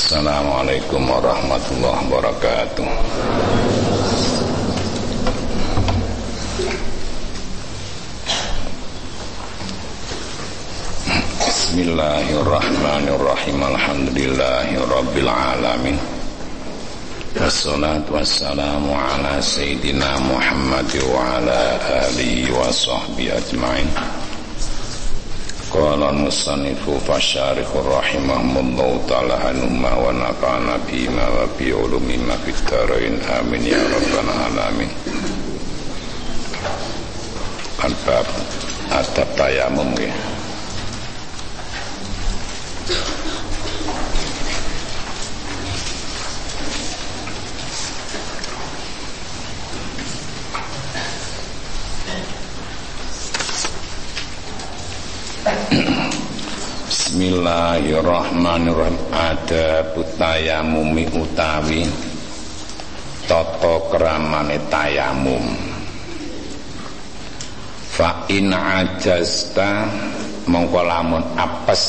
Assalamualaikum warahmatullahi wabarakatuh. Bismillahirrahmanirrahim. Alhamdulillahi Rabbil Alamin Wassalatu wassalamu ala Sayyidina Muhammad Wa ala alihi wa sahbihi ajma'in Qala al-musannifu fasyarihu rahimahumullahu ta'ala anumma wa nafa'ana bima wa bi ulumima fitarain. Amin ya rabbal alamin. Al-bab adab Bismillahirrahmanirrahim. Ada mumi utawi Toto keramane tayamum. Fa in ajasta Mongko lamun apes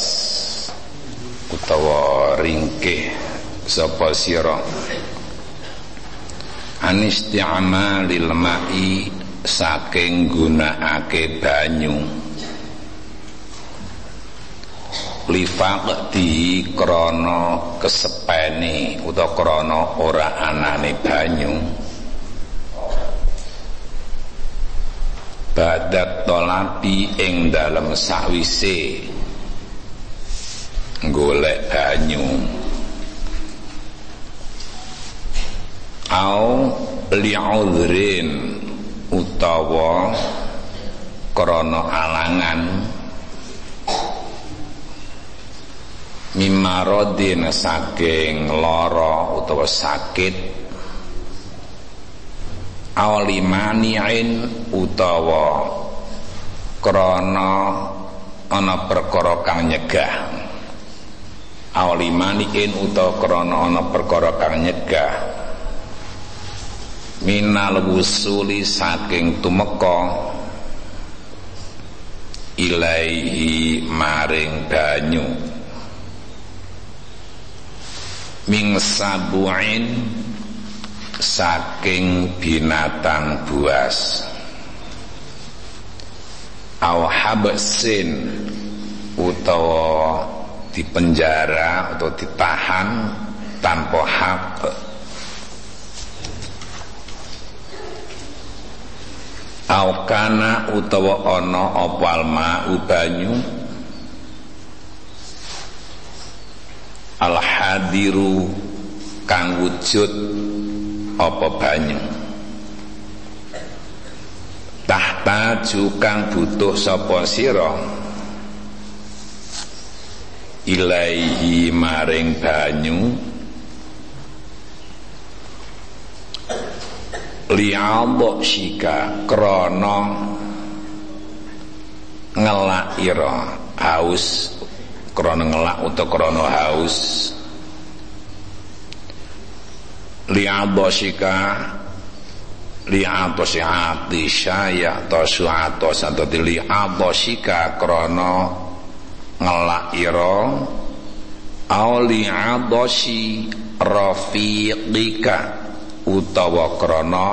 Utawa ringkih Sopo siro Anisti'amalil ma'i Saking gunakake banyu lifaqdi krana kesepene utawa krana ora anane banyu. Badat tolapi ing dalem sawise golek banyu. Au li'udhrin utawa krana alangan mimarodin saking loro utawa sakit. Awlimani'in utawa krana ana perkara kang nyegah. Awlimani'in utawa krana ana perkara kang nyegah. Minal wusuli saking tumeka ilaihi maring banyu ming sabu'in saking binatang buas. Au habsin utawa dipenjara atau ditahan tanpa hak. Au kana utawa ana opal ma'u banyu al hadiru kang wujud apa banyu? Tahta kang butuh sapa sira? Ilaihi maring banyu. Li'adha shika krana ngelak ira haus krana ngelak utawa krana haus. Li'adosika li'adosi atisya ya tosu atos atau li'adosika krana ngelak ira au li'adosi rafiqika utawa krana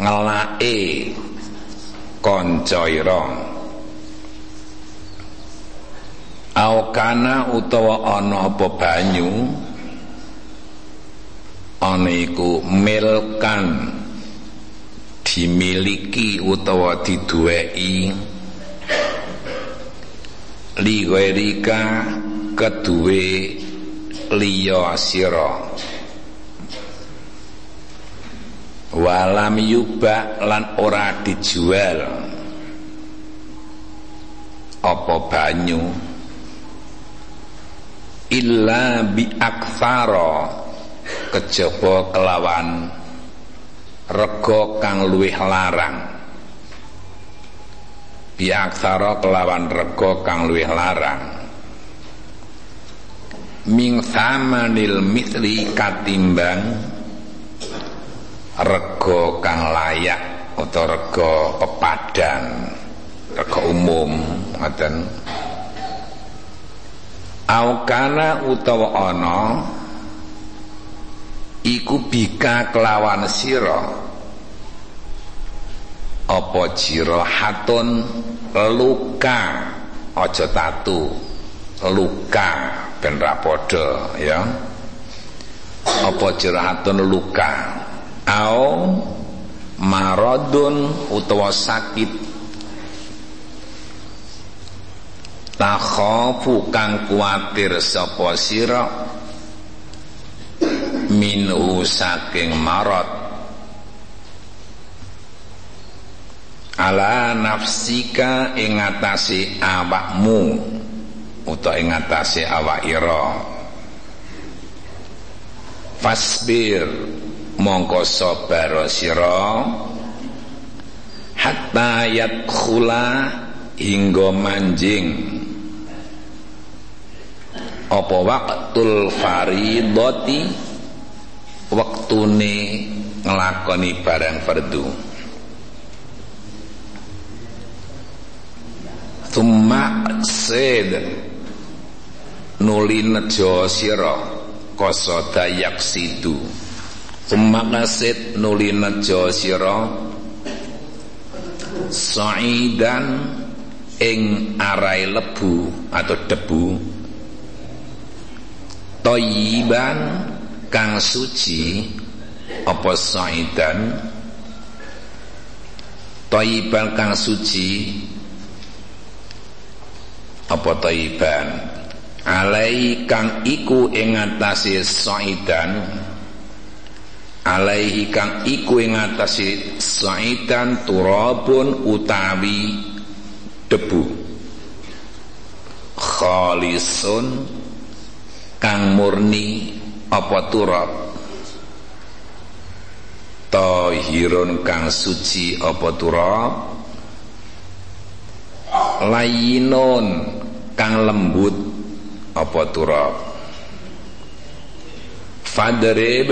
ngelake kanca ira Aukana utawa ana apa banyu? Ana iku milkan dimiliki utawa diduweki. Liwerika keduwe liya sira. Walam yubak lan ora dijual. Apa banyu illa bi aktsara. Kejaba kelawan. Rego kang luwih larang. Bi aktsara kelawan rego kang luwih larang. Ming samanil misli katimbang rego kang layak atau rego pepadan rego umum ngoten aukana utawa ana iku bika kelawan sira. Apa jirahatun luka. Aja tatu luka. Ben ra padha ya. Apa jirahatun luka? Au maradun utawa sakit takhafu kang kuatir sapa sira? Minhu saking marot. Ala nafsika ing atase awakmu utawa ing atase awak ira. Fasbir mongko sabar sira. Hatta yadkhula hingga manjing apa faridoti waktune ngelakoni barang fardu. Thumma sed nuli nejo koso dayak sidu. Thumma kasid nuli nejo sira Sa'idan ing arai lebu atau debu Toyiban kang suci apa saidan? Toyiban kang suci apa toyiban alai kang iku ing atase saidan. Alaihi kang iku ing atase saidan turabun utawi debu. Khalisun kang murni apa turab tahirun kang suci apa turab layinun kang lembut apa turab fadrib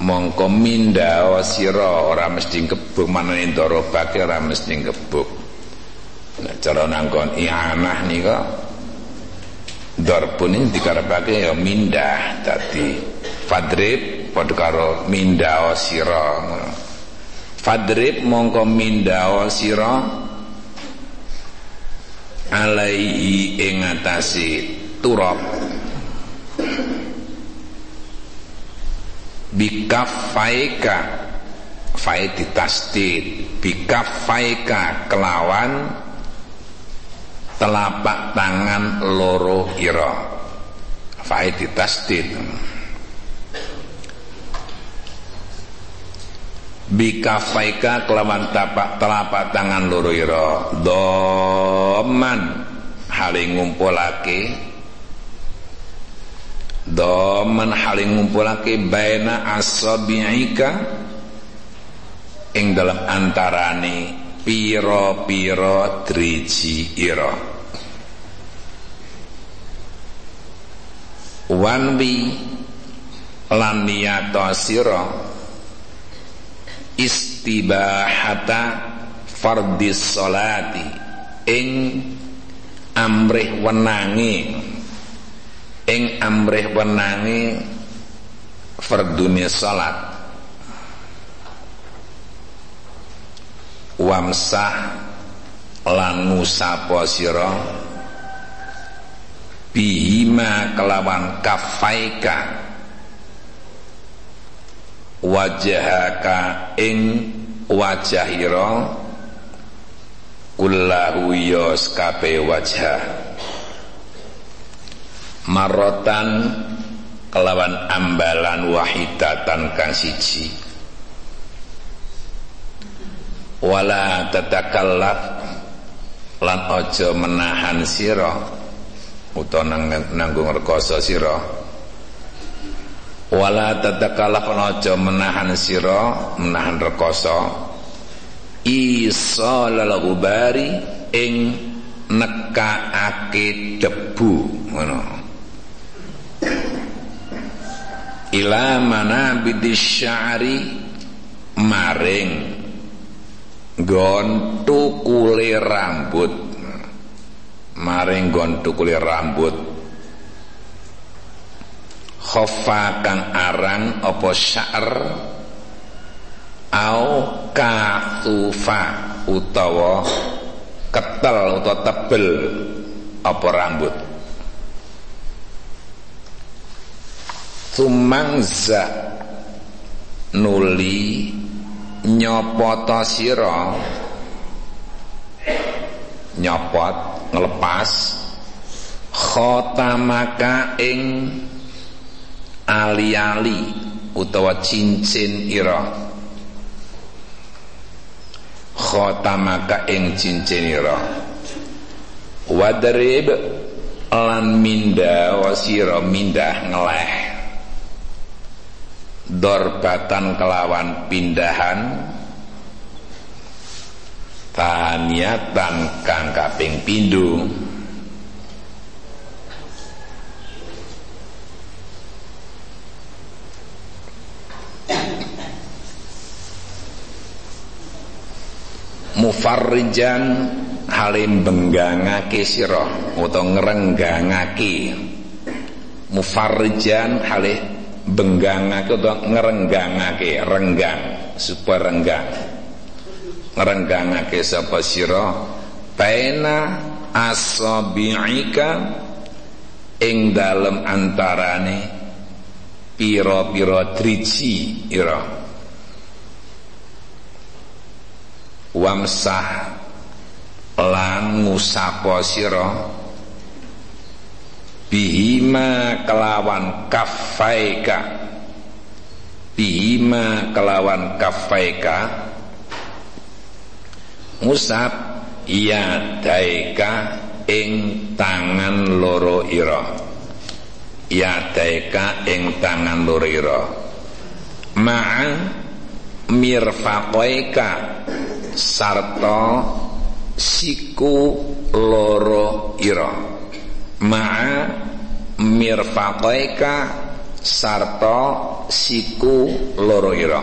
mongko minda sira ora mesti gebuk manane ndorobake ora mesti gebuk nek cara nangkon ianah nika Darbun ini dikarepake ya mindah. Dadi fadrib padha mindah sira. Fadrib mongko mindah sira alaihi ing atase turab. Bikafaika fai ditasdid. Bikafaika kelawan telapak tangan loro ira faid tasdid bikafaika kelawan tapak telapak tangan loro ira doman. Hale ngumpulake. Doman hale ngumpulake baina asabi'ika. Ing dalam antarane piro-piro driji ira. Wanwi lan sira istibahata fardis salati ing amrih wenangi ing amrih wenangi fardune salat wamsah lan ngusapa sira bihima kelawan kafaika wajahaka ing wajahira kullahu yos kape wajah. Marotan kelawan ambalan wahidatan kang siji wala tatakallaf lan aja menahan sira. Utawa nanggung rekoso sira. Wala tatakallaf lan aja menahan sira menahan rekoso. Isalal gubari ing nekaake debu. Ngono. Ila mana bidisyari maring gon tukule rambut. Maring gon tukule rambut. Khofa kang aran apa sya'r? Au kathufa utawa ketel utawa tebel apa rambut? Tumangza nuli nyopoto sira. Nyopot ngelepas. Khotamaka ing ali-ali utawa cincin ira. Khotamaka ing cincin ira. Wadrib lan minda wasira mindah ngeleh dorbatan kelawan pindahan. Taniatan kang kaping pindho mufarrijan halim benggangake sira utawa ngrenggangake mufarrijan halih benggangake utawa ngrenggangake renggang supaya renggang. Ngrenggangake sapa sira? Baina asabi'ika ing dalem antarane pira-pira driji ira. Wamsah lan ngusapa sira bihima kelawan kafaika bihima kelawan kafaika ngusap ya daika ing tangan loro ira. Ya daika ing tangan loro ira. Ma'a mirfaqaika sarta siku loro ira ma'a mirfaqaika sarta siku loro ira.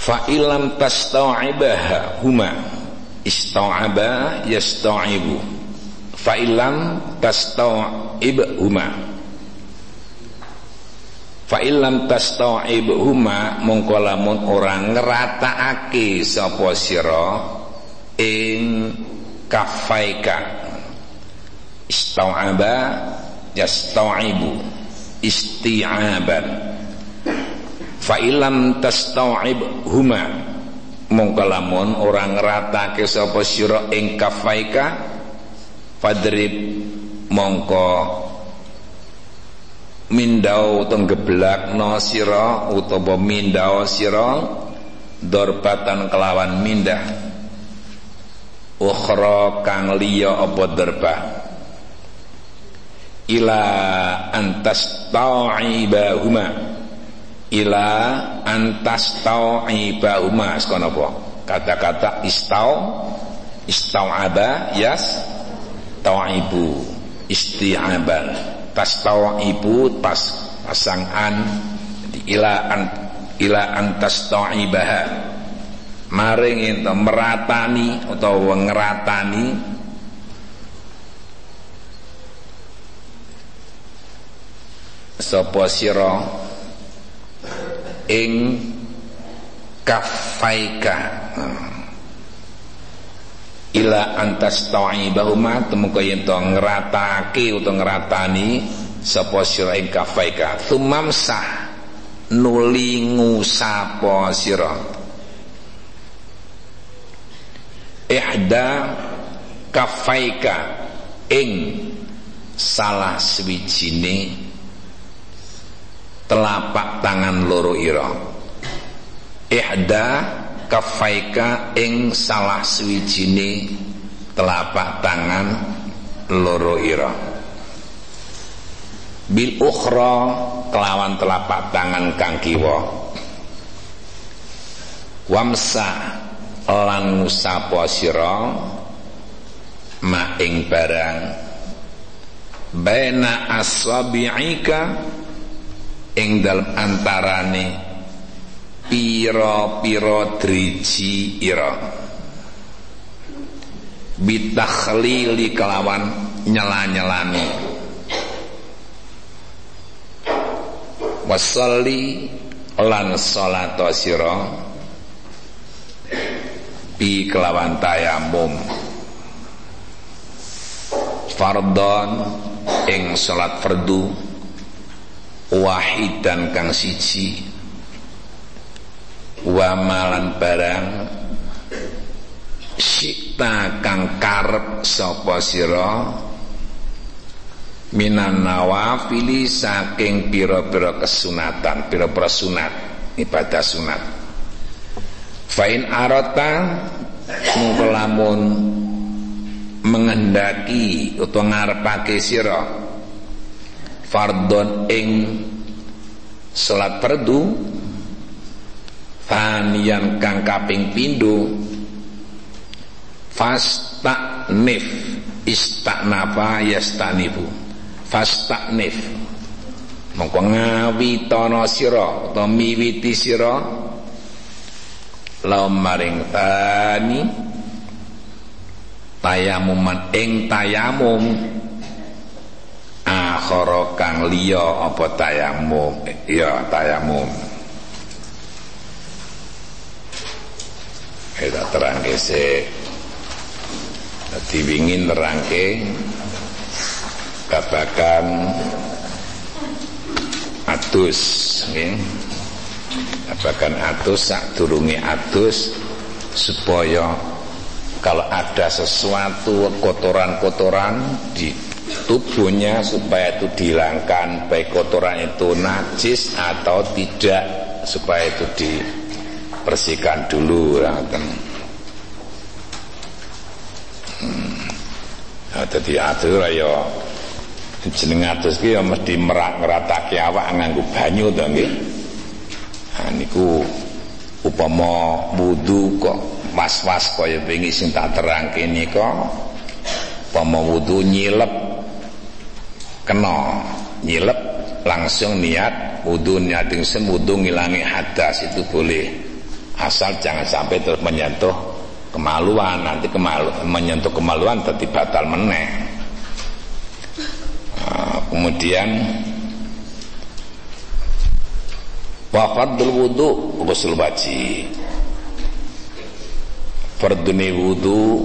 Fa ilam tastau'ibaha huma. Istau'aba yastau'ibu fa ilam tastau'ibhuma Fa illam tasta'ibhuma mongko lamun ora ngrataake sapa sira ing kafaika. Istau'aba yastau'ibu. Isti'aban fa illam tasta'ibhuma mongko lamun ora ngratake sapa sira ing kafaika fadrib mongko mindau tenggeblak no sira utawa mindau sira dorbatan kelawan mindah ukhra kang liya apa derba ila antas ta'ibahuma ila antas ta'ibahuma sekono apa? Kata-kata istau. Istau'aba yas. Ta'ibu isti'aban ibu pas pasangan ila an ila antastaibaha maring ento meratani utawa ngeratani. Sapa sira? Ing kafaika ila antas ta'ibahuma temuka yen to ngratake utawa ngratani sapa sira ing kafaika sah nuli ngusapa sira ihda kafaika ing salah swijine telapak tangan loro ira. Ihda kafaika ing salah suwijine telapak tangan loro ira. Bil ukhra kelawan telapak tangan kang kiwa. Wamsa lan ngusapa sira? Ma ing barang. Baina asabi'ika ing dalem antarane piro-piro driji ira. Bitakhlili kelawan nyela-nyelani wasalli lan salata sira bi kelawan tayamum. Fardon ing salat fardu wahidan kang siji. Wa malan barang sikta kang karep sapa sira minan nawafili saking pira-pira kesunatan pira-pira sunat ibadah sunat fain arata mung lamun menghendaki utawa ngarepake sira. Fardon ing salat fardu faniyan kang kaping pindho fastaknif istaknafa yastanifu. Fastaknif mongko ngawitana sira utawa miwiti sira laum maring tani tayamuman ing tayamum. Akhara kang liya apa tayamum? Ya tayamum. Kita terangke se. Dadi wingi nerangke babakan atus nggih babakan atus sak durunge atus supaya kalau ada sesuatu kotoran-kotoran di tubuhnya supaya itu dihilangkan baik kotoran itu najis atau tidak supaya itu dibersihkan dulu ya kan. Hmm. nah, jadi atur ya. Jeneng atus ki ya mesti merak ngeratake awak nganggo banyu to nggih niku upama wudu kok was-was kaya wingi sing tak terangke nika upama wudu nyilep kena nyilep langsung niat wudu niat sem wudu ngilangi hadas itu boleh. Asal jangan sampai terus menyentuh kemaluan nanti kemalu menyentuh kemaluan tadi batal meneh. Nah, kemudian wafadul wudu ghusl wajib fardune wudu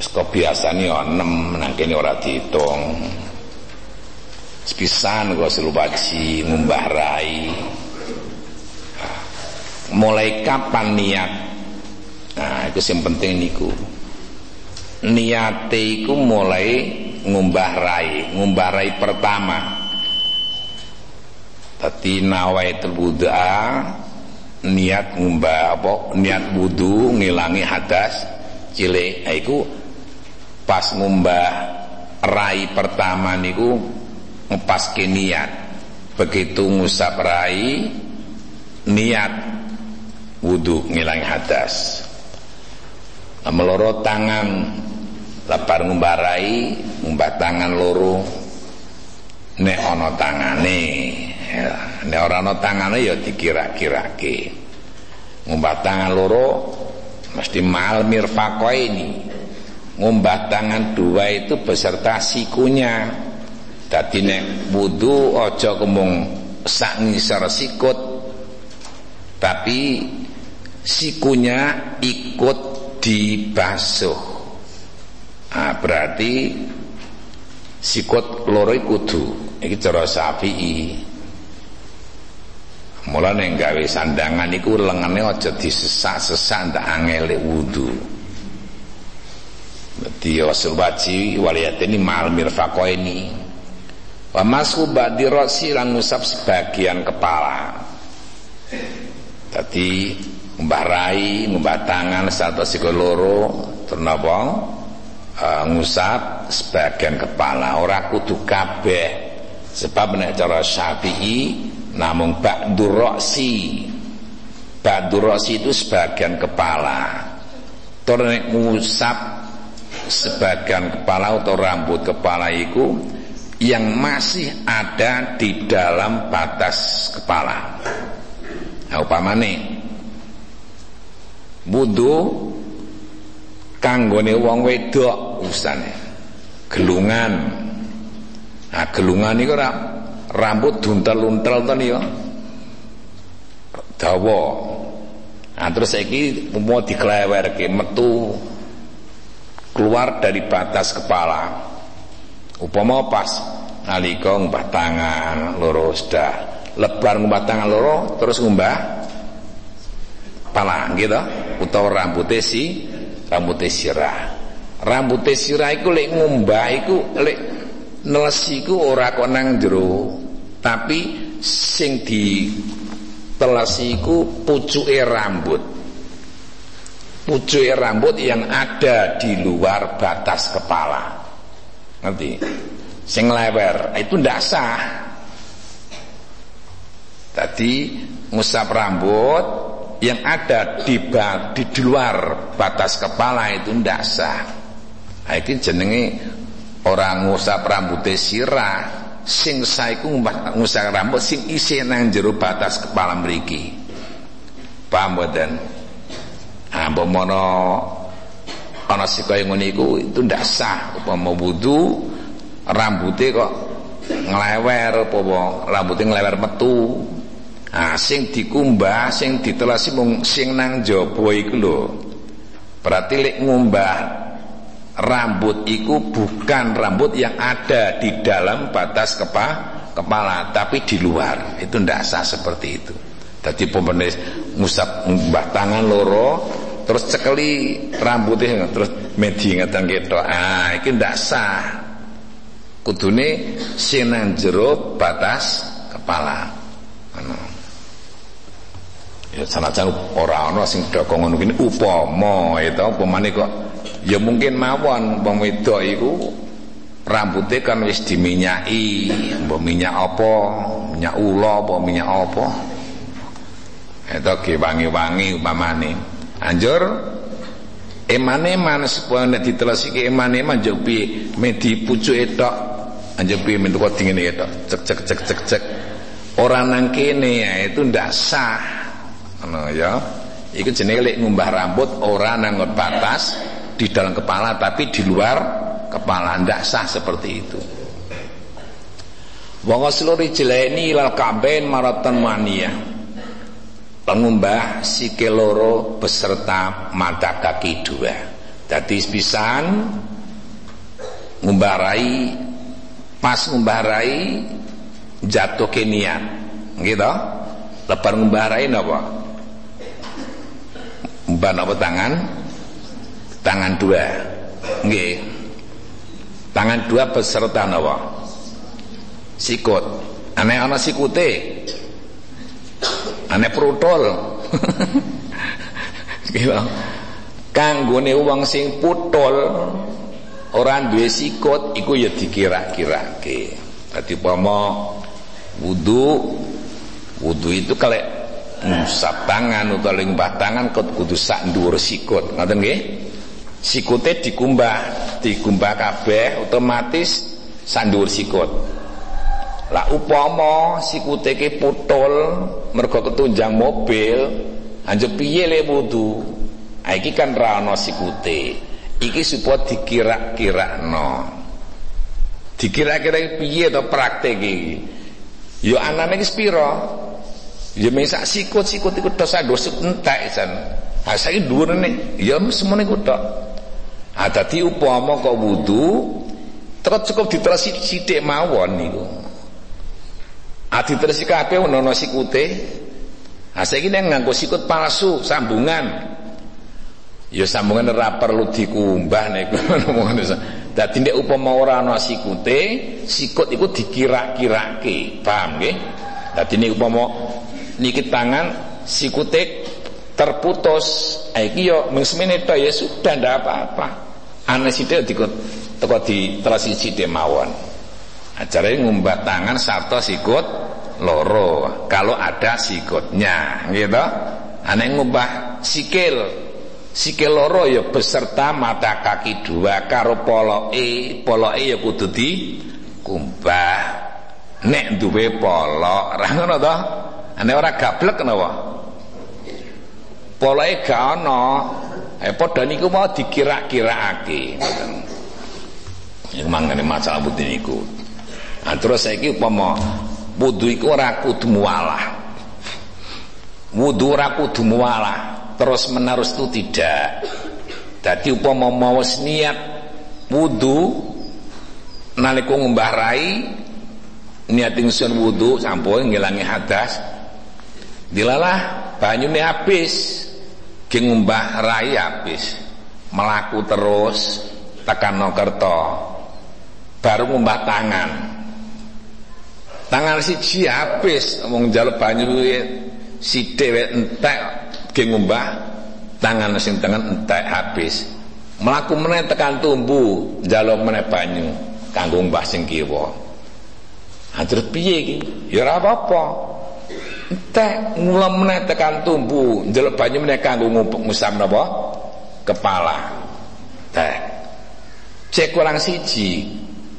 wis kebiasane ya 6 nang kene ora diitung. Sepisan ghusl wajib ngumbah rai. Mulai kapan niat? Nah itu yang penting niku. Niate iku mulai ngumbah rai. Ngumbah rai pertama tadi nawaitul wud'a niat ngumbah apa niat wudu ngilangi hadas cilik. Iku pas ngumbah rai pertama niku ngepaske niat. Begitu ngusap rai niat wudu ngilangi hadas. Meloro tangan. Lapar ngumbah rai ngumbah tangan loro nek ana tangane ya, nek ora ana tangane ya dikira-kirake. Ngumbah tangan loro mesti mal mirfaqo ini. Ngumbah tangan dua itu beserta sikunya. Dadi nek wudu aja kemung sak ngisor sikut. Tapi sikunya ikut dibasuh. Nah, berarti sikut loro kudu. Iki cara Syafi'i mulane gawe sandangan iku lengene aja disesak-sesak ndak angele wudu. Dadi wasul baci waliyatini mal mirfaqo ini wa masu ba'di rasi lan ngusap sebagian kepala. Tadi mbah rai, mbah tangan satu sikoloro ternapa uh, ngusap sebagian kepala. Ora kudu kabeh. Sebab nek cara Syafi'i namun ba'dur ra'si ba'dur ra'si itu sebagian kepala. Tur nek ngusap sebagian kepala atau rambut kepala itu yang masih ada di dalam batas kepala. Nah upamane wudu kanggone wong wedok usane. Gelungan. Nah gelungan ora rambut duntel-untel to niku dawa. Nah terus saiki mau diklewerke metu keluar dari batas kepala. Upama pas nalika ngumbah tangan loro sudah. Lebar ngumbah tangan loro terus ngumbah pala gitu. Utawa rambutnya si rambutnya sirah. Rambutnya sirah iku lek ngumbah iku lek nelesi iku ora kok nang jero. Tapi sing di telesi iku pucuke rambut. Pucuke rambut yang ada di luar batas kepala. Ngerti? Sing lewer. Itu ndak sah. Tadi ngusap rambut yang ada di, di, di luar batas kepala itu ndak sah. Nah, itu jenenge orang ngusap rambutnya sirah. Sing sah iku ngusap rambut sing isi nang jero batas kepala mriki. Paham mboten? Ah mono ana sikaya ngene iku itu ndak sah. Upama wudu rambutnya kok ngelewer apa rambutnya ngelewer metu. Nah sing dikumbah sing ditelasi mung sing nang jaba iku lho. Berarti lek ngumbah rambut iku bukan rambut yang ada di dalam batas kepa, kepala tapi di luar. Itu ndak sah seperti itu. Jadi pemenis ngusap ngumbah tangan loro terus cekeli rambutnya terus medi ngeten ketok. Ah iki ndak sah. Kudune sinan jero batas kepala. Ana ya sanajan ora ana sing doko kene upama itu upamane kok ya mungkin mawon wong wedok iku rambutnya kan wis diminyaki. Mbok minyak apa? Minyak ula apa minyak apa? Itu ge wangi-wangi upamane anjur eman-eman supaya nek ditelesike eman-eman jek piye medi pucuke tok anjepi mentu dingin itu cek cek cek cek cek. Orang nang kene ya itu ndak sah. Ya. Iku jenenge lek ngumbah rambut orang nang batas di dalam kepala tapi di luar kepala. Ndak sah seperti itu. Wa ghuslu rijlaini ilal ka'bain maratan mania pengumbah sikil loro beserta mata kaki dua. Dadi pisan ngumbarai pas ngumbarai jatuh ke niat. Gitu lebar ngumbarai napa? Mbah napa tangan tangan dua. Nggih. Tangan dua beserta napa sikut. Aneh ana sikute. Aneh prutol. Gitu kanggone wong sing putol orang duwe sikut iku ya dikira-kirake. Dadi umpama wudu wudu itu kalau ngusap tangan utawa limbah tangan kudu sak dhuwur sikut. Ngoten nggih sikute dikumbah dikumbah kabeh otomatis sak dhuwur sikut. Lah upama sikute ke putul mergo ketunjang mobil anjep piye le wudu? Iki kan ra ana sikute. Iki supaya dikira-kirakno dikira-kira piye to praktek iki? Ya anane iki pira ya mesak sikut-sikut iku tok sak entek jan ha saiki dhuwurne ya semene iku ha dadi upama kok wudu terus cukup diterasi sithik mawon niku ha diterasi kabeh ono sikute ha saiki nek nganggo sikut palsu sambungan Ya sambungan ora perlu dikumbah niku ngomongane. Dadi nek upama ora ana sikute, sikut iku dikira-kirake. Paham nggih? Dadi nek upama niki tangan sikute terputus, iki yo mung semene tok ya sudah ndak apa-apa. Ana sithik dikut teko di telasi sithik mawon. Acarane ngumbah tangan sarta sikut loro kalau ada sikutnya gitu. Ana ngumbah sikil sikil loro ya beserta mata kaki dua karo poloke poloke ya kudu di kumbah nek duwe polok ra ngono to ane ora gablek napa poloke gak ana eh padha niku mau dikira-kirakake ngoten Yang mangane masalah wudu niku. Nah, terus saiki upama wudu iku ora kudu mualah. Wudu ora kudu mualah, terus menerus itu tidak. Jadi upama mau niat wudu nalika ngembah rai niat ingsun wudu sampun ngilangi hadas dilalah banyune habis ki ngembah rai habis. Melaku terus tekan Nokerto. Baru ngembah tangan. Tangan siji habis. Wong njaluk banyu sithik wek entek ge ngumbah tangan sing tengen entek habis. Melaku meneh tekan tumbu njaluk meneh banyu kanggo mbah sing ha terus piye iki? Ya apa-apa entek ngulam meneh tekan tumbu. Njaluk banyu meneh kanggo ngusap napa? Kepala. Teh. Cek kurang siji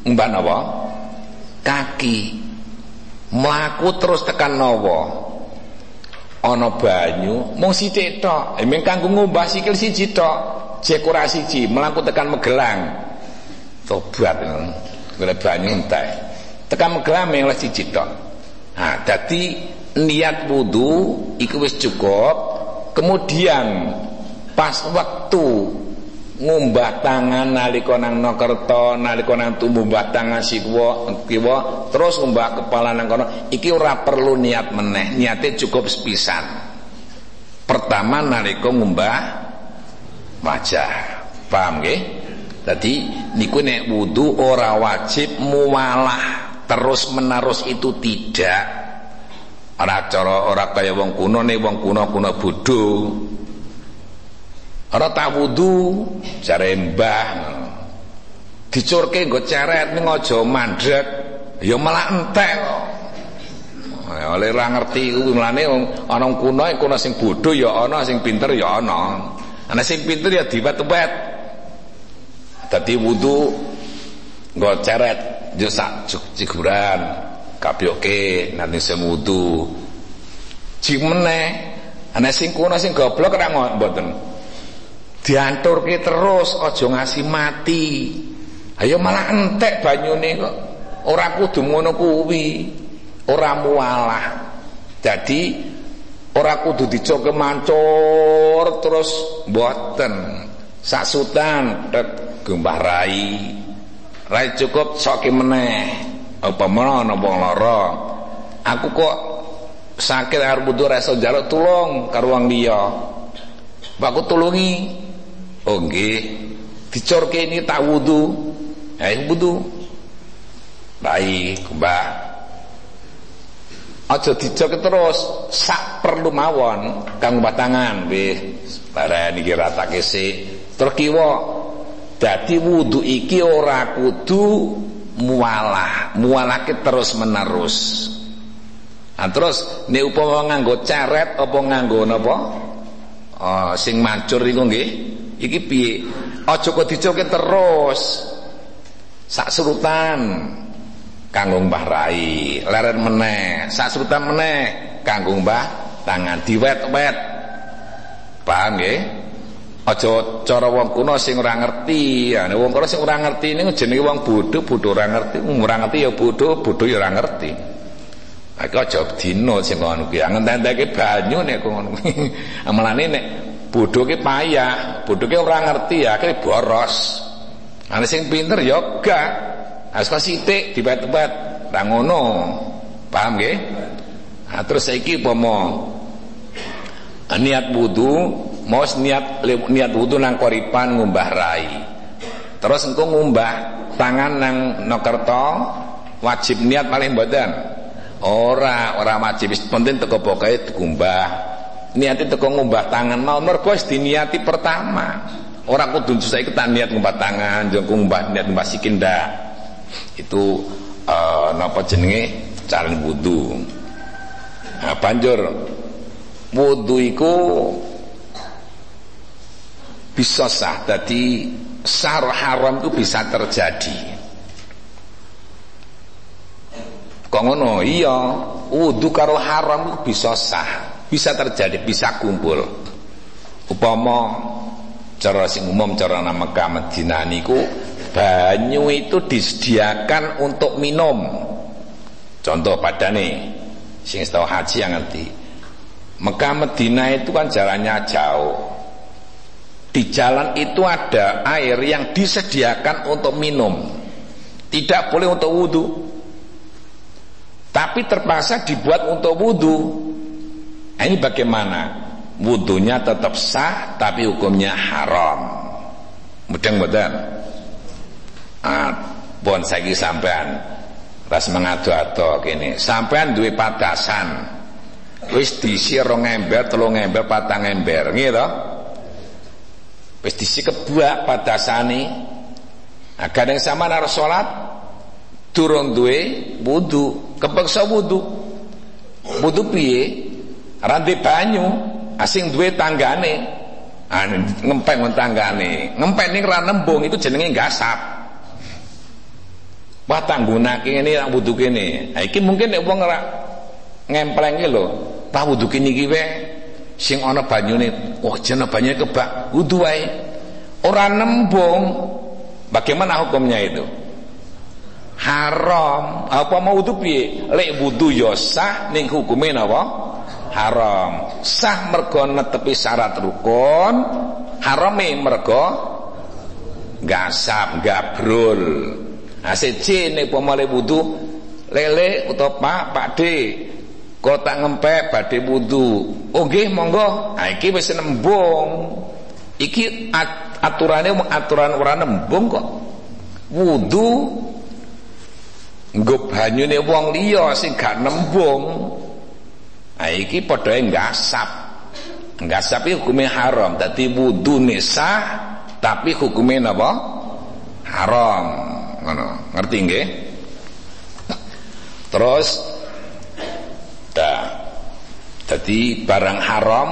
mbak napa? Kaki. Mlaku terus tekan nawa. Ana banyu mung sithik tok. Emeng kanggo ngombah sikil siji tok. Jek ora siji mlaku tekan megelang. Tobat golek banyu entek tekan megelang mung siji tok. Nah dadi niat wudu iku wis cukup kemudian pas waktu ngumbah tangan nalika nang Nakerta nalika nang tumumbah tangan siwa kiwa terus ngumbah kepala nang kono iki ora perlu niat meneh niate cukup sepisan. Pertama nalika ngumbah wajah paham nggih? Dadi niku nek wudu ora wajib muwalah terus menerus itu tidak ora cara ora kaya wong kuno nih wong kuno-kuno bodoh Ora tak wudu jare mbah. Dicurke nggo ceret ning aja mandrek, ya malah entek. Ya oleh ora ngerti kuwi mlane ana kuno kuno sing bodho ya ana sing pinter ya ana. Ana sing pinter ya diwet-wet. Dadi wudu nggo ceret yo sak ciguran kapyoke nanti sing wudu. Cimene ana sing kuno sing goblok ora mboten. Dianturke terus aja ngasih mati. Ayo malah entek banyune kok. Ora kudu ngono kuwi. Ora mualah. Jadi ora kudu dicoke mancur terus mboten. Sasutan tek gembah rai. Rai cukup soke meneh apa menawa wong lara aku kok sakit arep butuh rasa jaluk tulung karo wong liya aku tulungi Oh nggih. Dicorke ini tak wudu. Ayo wudu. Baik, Mbak. Aja dicoke terus sak perlu mawon kang batangan nggih. Bareng iki ratake sik. Terus kiwa dadi wudu iki ora kudu mualah, mualake terus menerus. Nah, terus nek upama nganggo ceret apa nganggo napa? Oh, sing mancur iku nggih. Iki piye? Aja kok dicoke terus. Sak surutan kanggo mbah rai leren meneh. Sak surutan meneh kanggo mbah tangan. Diwet-wet. Paham nggih aja cara wong kuno sing ora ngerti. Ya wong kuno sing ora ngerti niku jenenge wong bodho bodho ora ngerti. Ora ngerti ya bodho bodho ya ora ngerti. Aku aja dino sing ngono kuwi. Ngententeke banyu nek ngono. Kuwi amalane nek bodoh ke payah bodoh ke orang ngerti ya akhirnya boros. Ana sing pinter ya gak. Asal sithik dibet-bet ra ngono. Paham nggih? Nah, terus saiki umpama niat wudu mau niat niat wudu nang koripan ngumbah rai. Terus engko ngumbah tangan nang nokerto wajib niat paling badan ora ora wajib. Penting teko pokoke dikumbah. Niati teko ngumbah tangan. Mau mergo diniati pertama. Orang kudu saiki kita niat ngumbah tangan jeng ngumbah niat ngumbah sikil ndak. Itu uh, napa jenenge? Cara wudu. Nah, banjur wudu iku bisa sah jadi sar haram itu bisa terjadi. Kok ngono? Iya. Wudu karo haram itu bisa sah. Bisa terjadi bisa kumpul. Upama cara sing umum cara nama Mekah Madinah banyu itu disediakan untuk minum. Contoh pada nih sing tahu haji yang ngerti. Mekah Medina itu kan jalannya jauh di jalan itu ada air yang disediakan untuk minum. Tidak boleh untuk wudhu. Tapi terpaksa dibuat untuk wudhu. Nah, ini bagaimana? Wudhunya tetap sah tapi hukumnya haram. Mudah-mudahan ah, bon saiki sampean ras mengadu-ado kene. Sampean duwe patasan wis diisi rong ember telung ember patang ember. To wis diisi kebuak patasane nah kadang sama naro salat durung duwe wudu kepeksa wudu wudu piye rante banyu asing duwe tanggane Ah ngempeng tanggane. Ngempeng ning ra nembung itu jenenge gasap. Wah tanggunake ngene rak wudu kene. Ha iki mungkin nek wong ora ngempleng iki lho, tak wudu kene iki wae sing ana banyune, wah jeneng banyune kebak, wudu wae. Ora nembung. Bagaimana hukumnya itu? Haram. Apa mau wudu piye? Lek wudu ya sah ning hukume napa? haram sah mergo netepi syarat rukun harame mergo gasap gabrul nah siji nek pemale wudu lele utawa Pak Pak Kok tak ngempek badhe wudu nggih monggo nah iki wis nembung iki aturane aturan ora nembung kok wudu nggo banyune wong liya sing gak nembung Nah, iki padha ngasap. Ngasap iki hukumnya haram. Dadi wudu sah tapi hukumnya napa? Haram. Ngerti nggih? Terus dah. Jadi barang haram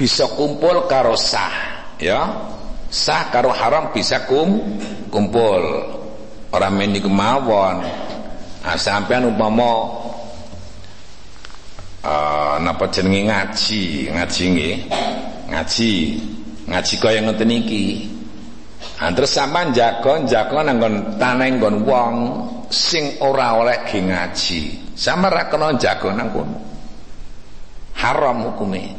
bisa kumpul karo sah, ya. Sah karo haram bisa kum kumpul. Orang meniku mawon. Nah, sampean umpama uh, napa jenenge ngaji ngaji nggih ngaji ngaji kaya ngoten iki terus sampean jago jago nanggon tanah nggon wong sing ora oleh ngaji sama ra kena jago nang kono. Haram hukume.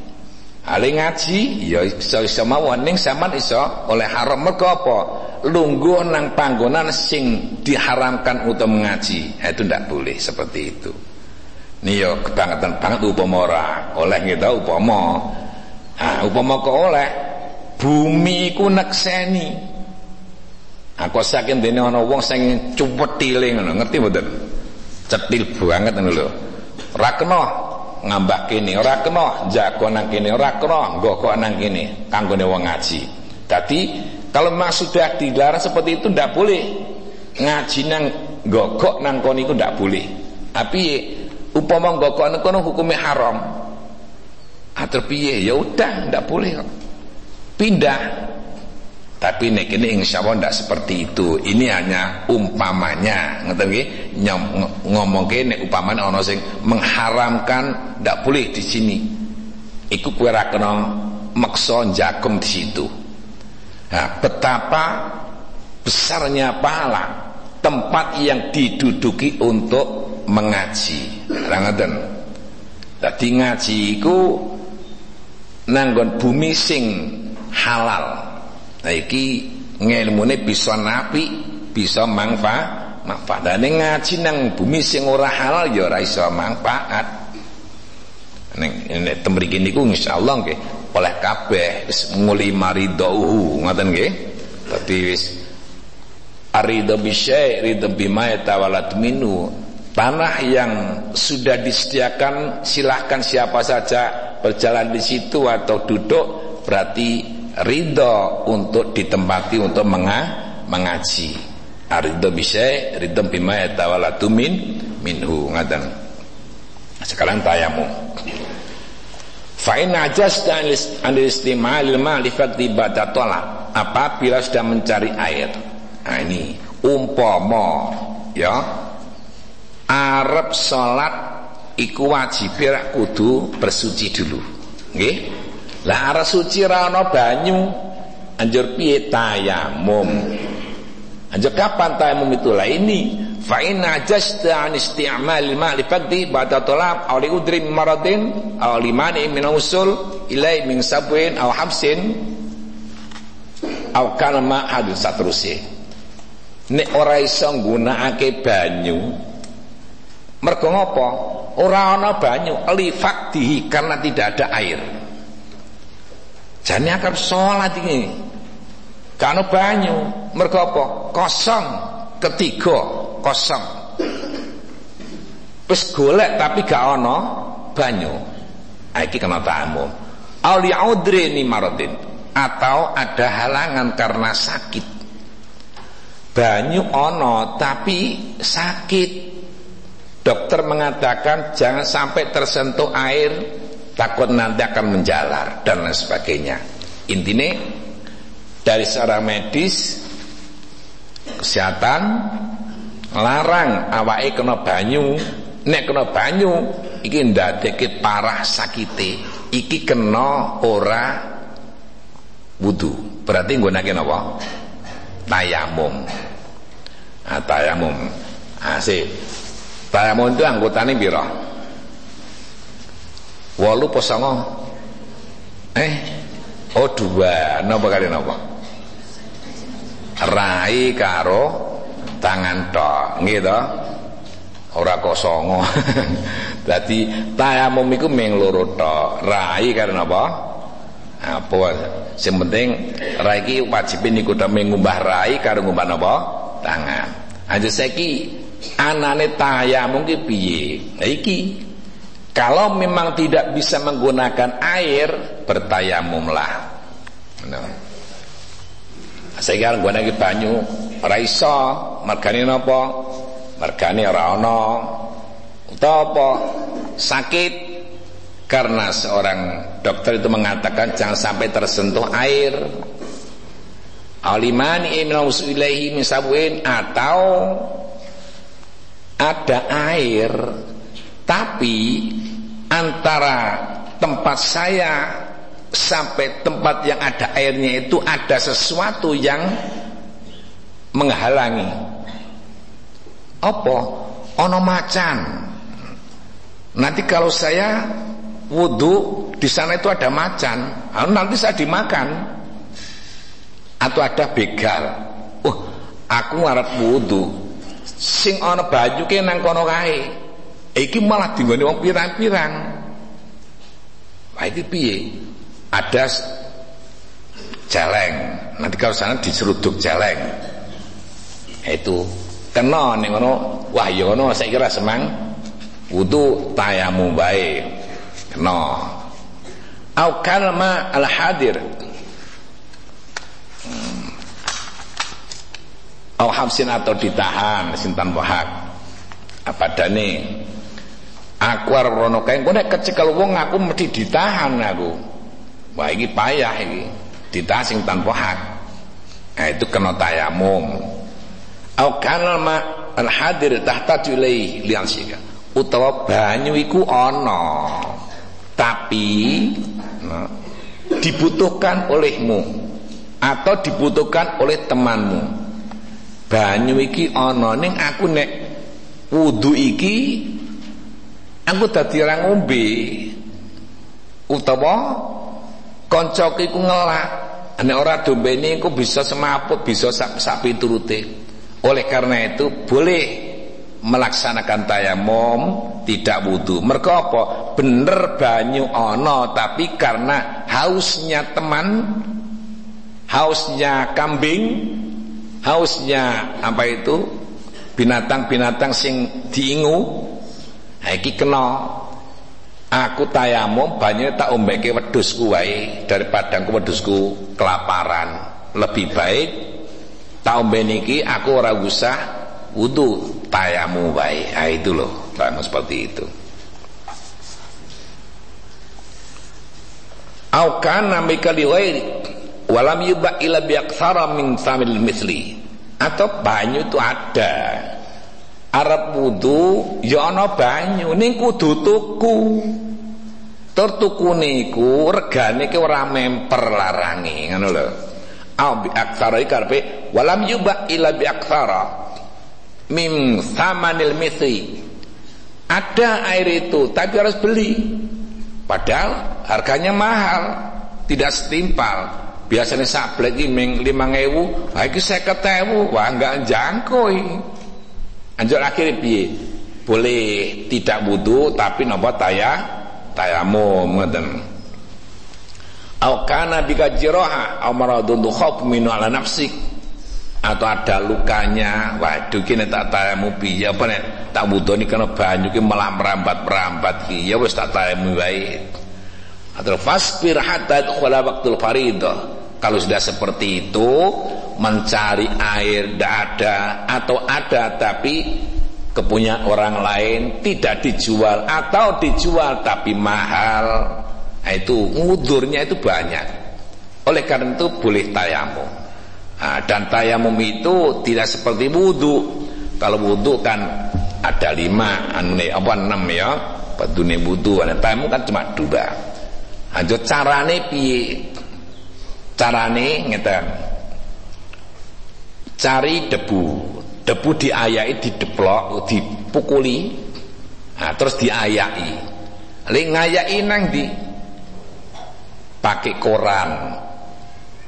Ali ngaji ya iso iso mawon. Ning sampean iso oleh haram. Mergo apa? Lungguh nang panggonan sing diharamkan untuk mengaji itu ndak boleh seperti itu. Nih yo kebangetan banget upama ora oleh kita upama. Ah upama kok oleh? Bumi iku nekseni. Aku saking dene ana wong sing cuwetile ngono, ngerti mboten? Cetil banget ngono lho. Ora kena ngambah kena jago nang kene, ora kena nggokok nang kene kanggone wong ngaji. Dadi kalau memang sudah dilarang seperti itu ndak boleh. Ngaji nang gogok nang kono iku ndak boleh. Tapi upama gokok kono hukumnya haram atur piye ya udah ndak boleh pindah tapi nek ini insya Allah ndak seperti itu ini hanya umpamanya ngerti nggih ngomong nek umpamanya ono sing mengharamkan ndak boleh di sini iku kowe ra kena maksa jagung di situ nah, betapa besarnya pahala tempat yang diduduki untuk mengaji. Rangaten. Dadi ngaji iku nanggon bumi sing halal. Nah iki ngilmune bisa napi, bisa manfaat, manfaat. Dan ngaji nang bumi sing ora halal ya ora iso manfaat. Ning nek temriki niku insyaallah nggih oleh kabeh wis muli maridau ngoten nggih. Dadi wis arido bisyai bima yatawalat minu Tanah yang sudah disediakan silahkan siapa saja berjalan di situ atau duduk berarti ridho untuk ditempati untuk menga mengaji. Ridho bisa ridho bima yatawalatu min minhu ngadan. Sekarang tayamu. Fa in ajasta an istimal ma li fadli apabila sudah mencari air. Nah ini umpama ya Arab salat iku wajib kudu bersuci dulu. Nggih. Lah arep suci ra ana banyu, anjur piye tayamum. Aja kapan tayamum itu? Lah ini. Fa inna jasta an isti'mal ma li faqdi ba'da talab aw li udri maradin aw li mani min usul ilai min sabwin aw habsin aw kana ma hadis satrusih nek ora iso nggunakake banyu mergo ngopo? Ora ana banyu. Li faqdihi karena tidak ada air jane akan salat ini Kano banyu, mergo apa? Kosong. Ketiga, kosong. Wis golek tapi gak ana banyu. Ah, iki kena tamu. Auli ni maradin atau ada halangan karena sakit. Banyu ono tapi sakit. Dokter mengatakan jangan sampai tersentuh air takut nanti akan menjalar dan lain sebagainya. Intinya dari secara medis kesehatan larang awake kena banyu nek kena banyu iki ndadekake parah sakite. Iki kena ora wudu. Berarti nggunake napa? Tayamum. Ah tayamum. Asih tayamum itu anggotane pira 8 apa eh? Oh dua. Napa kali napa? Rai karo tangan tok. To? Ora kosongo dadi tayamum iku mung loro tok. Rai karo napa? Apa? Sing penting rai iki wajib niku tok ngumbah rai karo ngumbah napa? Tangan. Aja saiki anane tayamum ki piye? Iki kalau memang tidak bisa menggunakan air bertayamumlah. Nah sehingga gue lagi banyu ora iso. Mergane napa? Mergane ora ana. Utawa apa? Sakit. Karena seorang dokter itu mengatakan jangan sampai tersentuh air. Alimani ilaihi min sabwin atau ada air tapi antara tempat saya sampai tempat yang ada airnya itu ada sesuatu yang menghalangi. Apa? Ono macan. Nanti kalau saya wudhu di sana itu ada macan. Nanti saya dimakan. Atau ada begal. Uh aku ngarep wudhu sing ono baju ke nang kono kae iki malah dinggone wong pirang-pirang. Wah iki piye? ada celeng nanti kalau sana diseruduk celeng itu kena nih ngono wah ya ngono saya kira semang. Wudu tayamu baik kena. Au kalma al hadir hmm. au habsin atau ditahan sintan wahak apa dane aku arep rono kae engko nek kecekel wong aku mesti ditahan aku Wah ini payah ini ditasing tanpa hak. Nah, itu kena tayamum. Au kanal ma al hadir tahta ilaihi liansika. Utawa banyu iku ana. Tapi nah, dibutuhkan olehmu atau dibutuhkan oleh temanmu. Banyu iki ana ning aku nek wudu iki aku dadi ora ngombe. Utawa kancaku iku ngelak. Nek ora dombene iku bisa semaput bisa sapi turute oleh karena itu boleh melaksanakan tayamum tidak wudhu mereka apa? Bener banyu ono tapi karena hausnya teman hausnya kambing hausnya apa itu? Binatang-binatang sing diingu iki kena Aku tayamum banyak tak ombeke wedhusku wae daripada aku wedhusku kelaparan. Lebih baik tak ombe niki aku ora usah wudu tayamu wae. Ah itu loh, tayamu seperti itu. Au kana mikali ghairi walam yuba ila bi min samil misli. Atau banyu itu ada Arab wudu ya ana banyu. Ning kudu tuku. Tur tukune iku regane ki ora memper larangi ngono lho. Au bi aksara iki karepe walam yubah illa bi akthara mim thamanil mithli ada air itu tapi harus beli. Padahal harganya mahal tidak setimpal. Biasanya sablek ini ming lima ngewu lagi saya ketemu wah enggak jangkoi anjur akhirnya piye? Boleh tidak wudhu tapi nopo taya tayamum ngoten. Au kana bika jiraha au maradun khawf min ala nafsik atau ada lukanya waduh kini tak tayamu piye? Apa nek tak ini kena banyu ki malah merambat-merambat ki. Ya wis tak tayamu wae. Atau fasbir hatta yadkhula waqtul faridah kalau sudah seperti itu mencari air tidak ada atau ada tapi kepunya orang lain tidak dijual atau dijual tapi mahal nah, itu ngudurnya itu banyak oleh karena itu boleh tayamum Nah, dan tayamum itu tidak seperti wudhu. Kalau wudhu kan ada lima, anu apa enam ya. Padune wudhu, ada tayamum kan cuma dua. Aja carane piye? Carane ngeten. Cari debu. Debu diayai, dideplok, dipukuli. Nah, terus diayai. Lek ngayai nang di pakai koran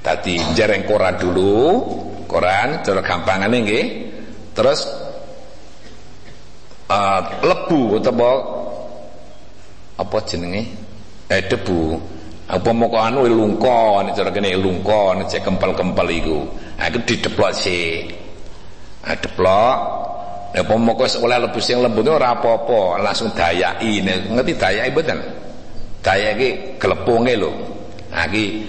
Tadi jareng koran dulu, koran cara gampangane nggih. Terus uh, lebu utawa apa jenenge? Eh debu. Apa moko anu lungko, cara kene lungko, cek kempel-kempel iku. Ha iku dideplok sik. Ha deplok Ya apa moko oleh lebu sing lembut ora apa-apa, langsung dayaki. Ngerti dayaki mboten? Dayaki glepunge lho. Ha iki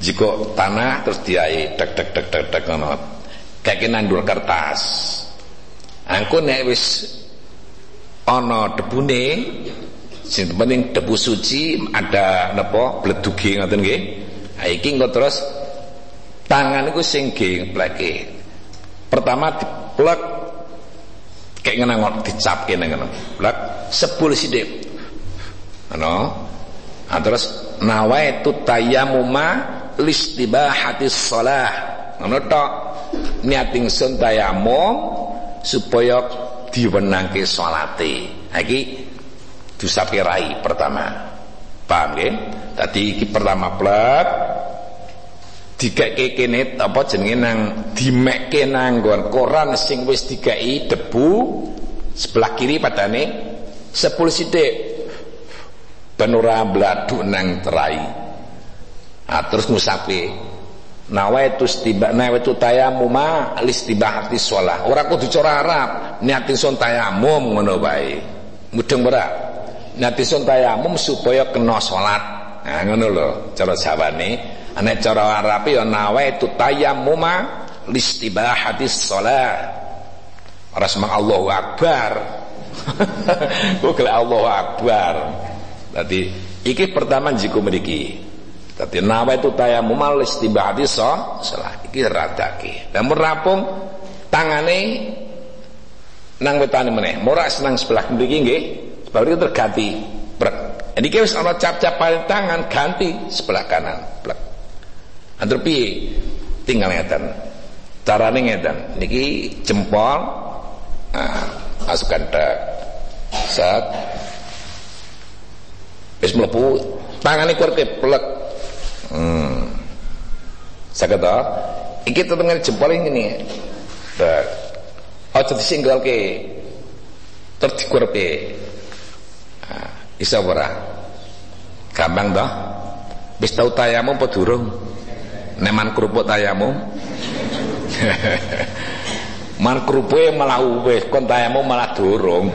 jika tanah terus diai dek dek dek dek dek ngono kayak nandul kertas angko nek wis ana debune sing penting debu suci ada napa bleduge ngoten nggih. Ha iki engko terus tangan iku sing pleke pertama diplek kayak ngono dicapke nang ngono. Plek sepul sithik. Ano nah, terus nawaitu tayammuma listibahati shalah ngono tok. Niat ingsun tayamum supaya diwenangke salate iki dusake rai pertama. Paham nggih? Tadi iki pertama plek dikeke kene apa jenenge nang dimekke nang koran sing wis dikai debu sebelah kiri padane sepuluh sithik. Ben ora bladuk nang terai. Nah, terus ngusapi nawaitu tiba nawaitu tayamuma listibahati sholah. Ora kudu cara Arab niat sun tayamum ngono bae mudeng ora niat sun tayamum supaya kena salat nah ngono lho cara jawane nek cara Arab ya nawaitu tayamuma listibahati sholah ora semang Allahu akbar. Kok Allahu akbar? Tadi iki pertama jiku itu tayamum al istibadi so salah iki radake. Dan merapung tangane nang wetane meneh. Mora senang sebelah mriki nggih. Sebelah itu terganti. Brek. Ini wis ana cap-cap tangan ganti sebelah kanan. Blek. Antar piye? Tinggal ngeten. Carane ngeten. Niki jempol nah, masukkan tek. Set. Wis mlebu tangane kuwi plek Hmm. Saged to? Iki tetengen jempol ini. Dak. Aja disinggalke. Ter dikurpe. Ah, iso ora? Gampang toh? Wis tau tayamum apa durung? Neman kerupuk tayamum. Man kerupuke malah wis kon tayamum malah durung.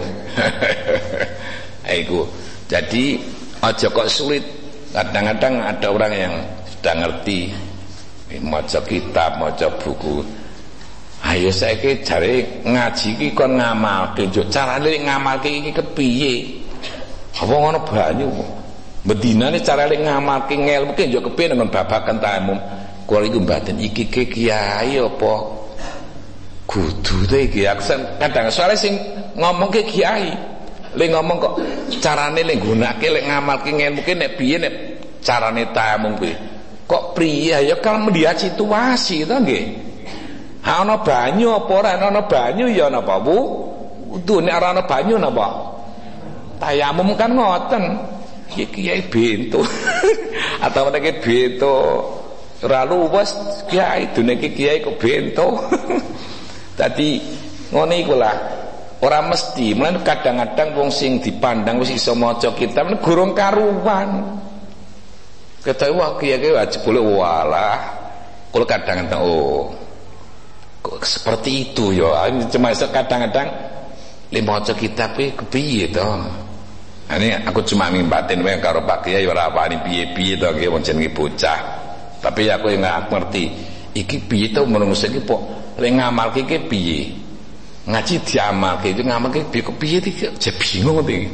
Iku. Jadi aja kok sulit kadang-kadang ada orang yang sudah ngerti maca kitab, maca buku. Ayo saya ke cari ngaji ki kon ngamal kenjo carane ngamal ki iki kepiye? Apa ngono banyu? Bedinane carane ngamal ki ngelmu ki yo kepiye nang babakan tamu. Kuwi iku mbaten iki ke kiai apa kudu te iki kadang soalnya sing ngomong ke kiai Lek ngomong kok carane lek gunake lek ngamalke ilmu ki nek piye nek carane tayamum kuwi. Kok priya ya kalau melihat situasi to nggih. Ha ana banyu apa ora ana banyu ya napa Bu? Wudu nek ana banyu napa? Tayamum kan ngoten. Iki kiai bento. Atau nek bento ora luwes kiai dene iki kiai kok bento. Dadi ngene iku lah. Ora mesti, men kadang-kadang wong sing dipandang wis iso maca kitab gurung karuan. Kata wah kiai-kiai wajib boleh walah. Kalau kadang-kadang oh kok seperti itu ya cuma kadang-kadang lima maca kitab e kepiye to ini aku cuma ngimbatin wae karo Pak Kiai ora apane piye-piye to ki wong jenenge bocah. Tapi aku yang nggak ngerti iki piye to menungso iki kok lek ngamalke iki piye? Ngaji diamalke itu ngamalke piye kok piye iki? Bingung iki.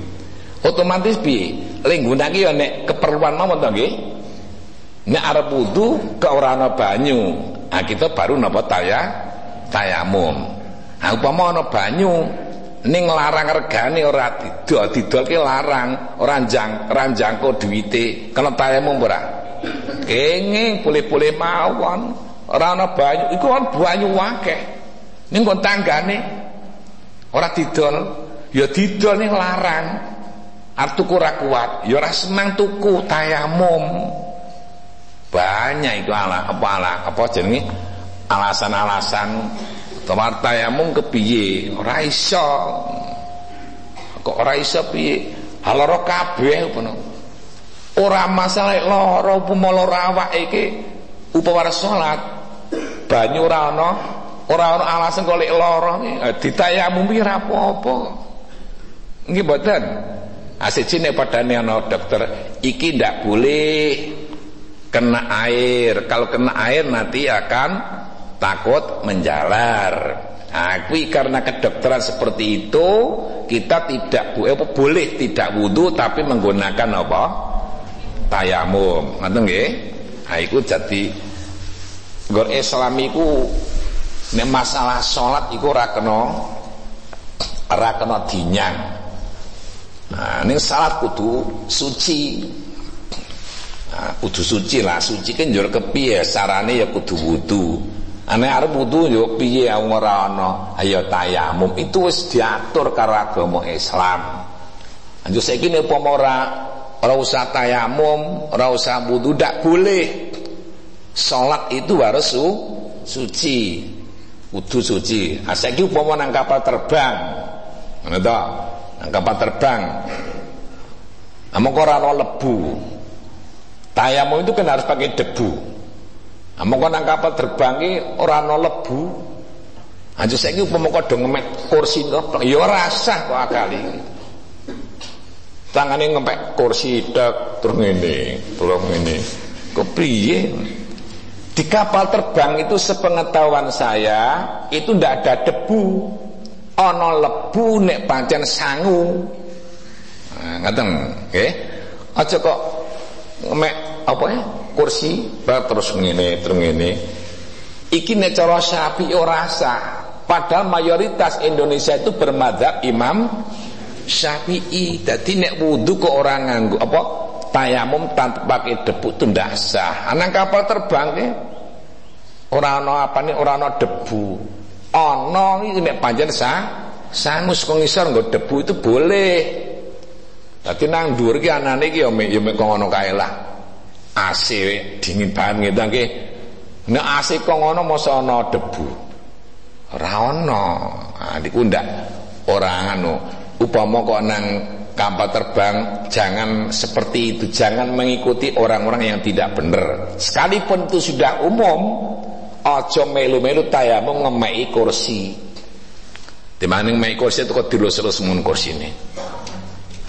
Otomatis piye? Lek nggunake ya nek keperluan mawon to nggih. Nek arep wudu ke ora ana banyu? Nah kita baru napa taya tayamum. Nah upama ana banyu ning larang regane ora didol didolke larang. Ora jang ora jangko duwite. Kena tayamum ora kenging boleh-boleh mawon. Ora ana banyu iku kan banyu akeh. Ning kon tanggane ora didol. Ya didol ning larang. Artuku ora kuat ya ora senang tuku tayamum. Banyak itu ala apa ala apa jenenge? Alasan-alasan tempat tayamum kepiye? Ora iso. Kok ora iso piye? Haloro kabeh ngono ora masalah lara upama lara awake iki upama salat. Banyu ora ana ora ana alasan kok lek lara ditayamum ora apa-apa. Nggih mboten. Asik nek padane ana dokter iki ndak boleh kena air. Kalau kena air nanti akan takut menjalar. Nah, karena kedokteran seperti itu kita tidak eh, boleh tidak wudhu tapi menggunakan apa? Tayamum. Ngerti nggih? Nah iku jadi gor Islam iku nek masalah salat iku ora kena dinyang. Nah ning salat kudu suci. Nah, kudu suci lah. Suci kan njur kepiye? Sarane ya kudu wudu Ane arep wudu yo piye ora ana ayo tayamum itu wis diatur karo agama Islam. Anjo saiki nek upama ora ora usah tayamum, ora usah wudu boleh. Salat itu harus su, suci. Wudu suci. Nah, saiki upama nang kapal terbang. Ngono to? Nang kapal terbang. Among ora lebu. Tayamum itu kan harus pakai debu. Among nang kapal terbang ki ora ana lebu. Aja saiki upama kok do ngemek kursi kok ya ora sah kok akali. Tangane ngempek kursi dak terus ngene, terus ngene. Kok? Di kapal terbang itu sepengetahuan saya itu ndak ada debu. Ana lebu nek pancen sangu. Nah, ngaten, nggih. Aja kok ngemek apa ya? kursi terus ngene terus ngene. Iki nek cara Syafi'i padahal mayoritas Indonesia itu bermadzhab Imam Syafi'i. Dadi nek wudu kok orang nganggo apa? Tayamum tanpa pakai debu itu ndak sah. Anang kapal terbang ke? Ora ana apa nih ora ana debu. Ana iki nek panjen sah sangus kok ngisor nggo debu itu boleh. Dadi nang dhuwur ki anane ki ya mek ya mek kae lah. AC dingin banget gitu nggih. Nek AC kok ngono masa debu. Ora ana. Ah niku ndak ora anu. Kok nang kapal terbang jangan seperti itu, jangan mengikuti orang-orang yang tidak benar. Sekalipun itu sudah umum, aja melu-melu tayamum ngemeki kursi. Di mana ngemeki kursi itu kok dilus-lus mun kursine.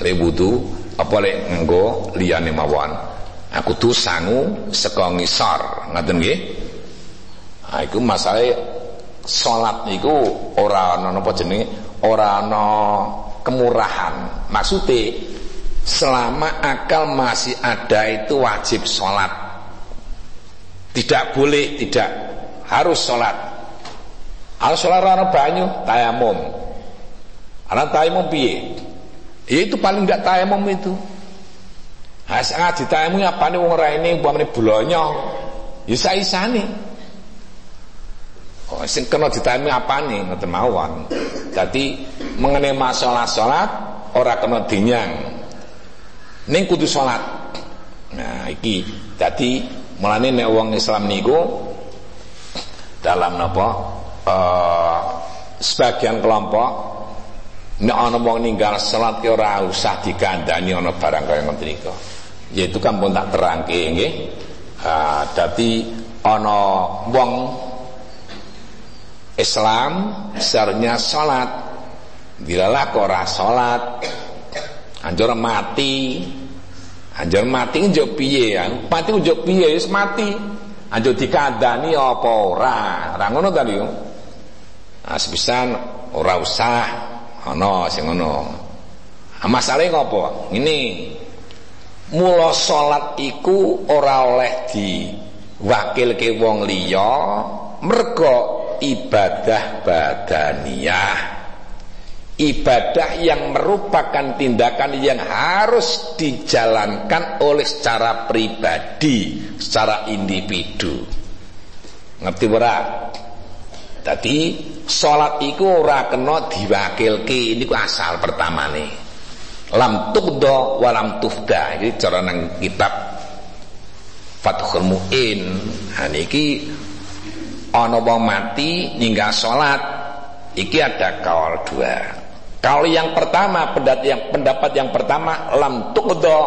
Lek wudu apa lek nggo liyane mawon aku tuh sangu saka ngisor. Ngoten nggih? Ha iku masalah salat niku ora ana napa jenenge? Ora ana kemurahan. Maksudnya selama akal masih ada itu wajib sholat. Tidak boleh tidak harus sholat. Harus sholat rana banyu tayamum karena tayamum piye? Ya itu paling tidak tayamum itu Has ngaji tamu apane wong ora ini umpamane bulanya. Ya saisane. sing kena ditami apane? Ngoten mawon. Dadi mengenai masalah salat ora kena dinyang. Ning kudu salat. Nah iki. Dadi mulane nek wong Islam niku dalam napa uh, sebagian kelompok nek ana wong ninggal salat ki ora usah dikandani ana barang kaya ngoten niku yaitu kan pun tak terangke nggih. Uh, dadi ana wong Islam seharusnya sholat dilalah kok ora sholat anjur mati. Anjur mati njuk piye? Mati njuk piye? Wis mati. Anjur dikandani apa ora? Ora ngono tadi yo nah sepisan ora usah. Ana sing ngono. Masalahe ngopo? Ini mula salat iku ora oleh di wakilke wong liya mergo ibadah badaniyah. Ibadah yang merupakan tindakan yang harus dijalankan oleh secara pribadi secara individu. Ngerti ora? Tadi sholat iku ora kena diwakilke ini asal pertama nih lam tuqda wa lam tufda. Ini cara nang kitab Fathul Mu'in. Nah niki ana wong mati ninggal salat. Iki ada kaul dua. Kaul yang pertama pendapat yang pendapat yang pertama lam tuqda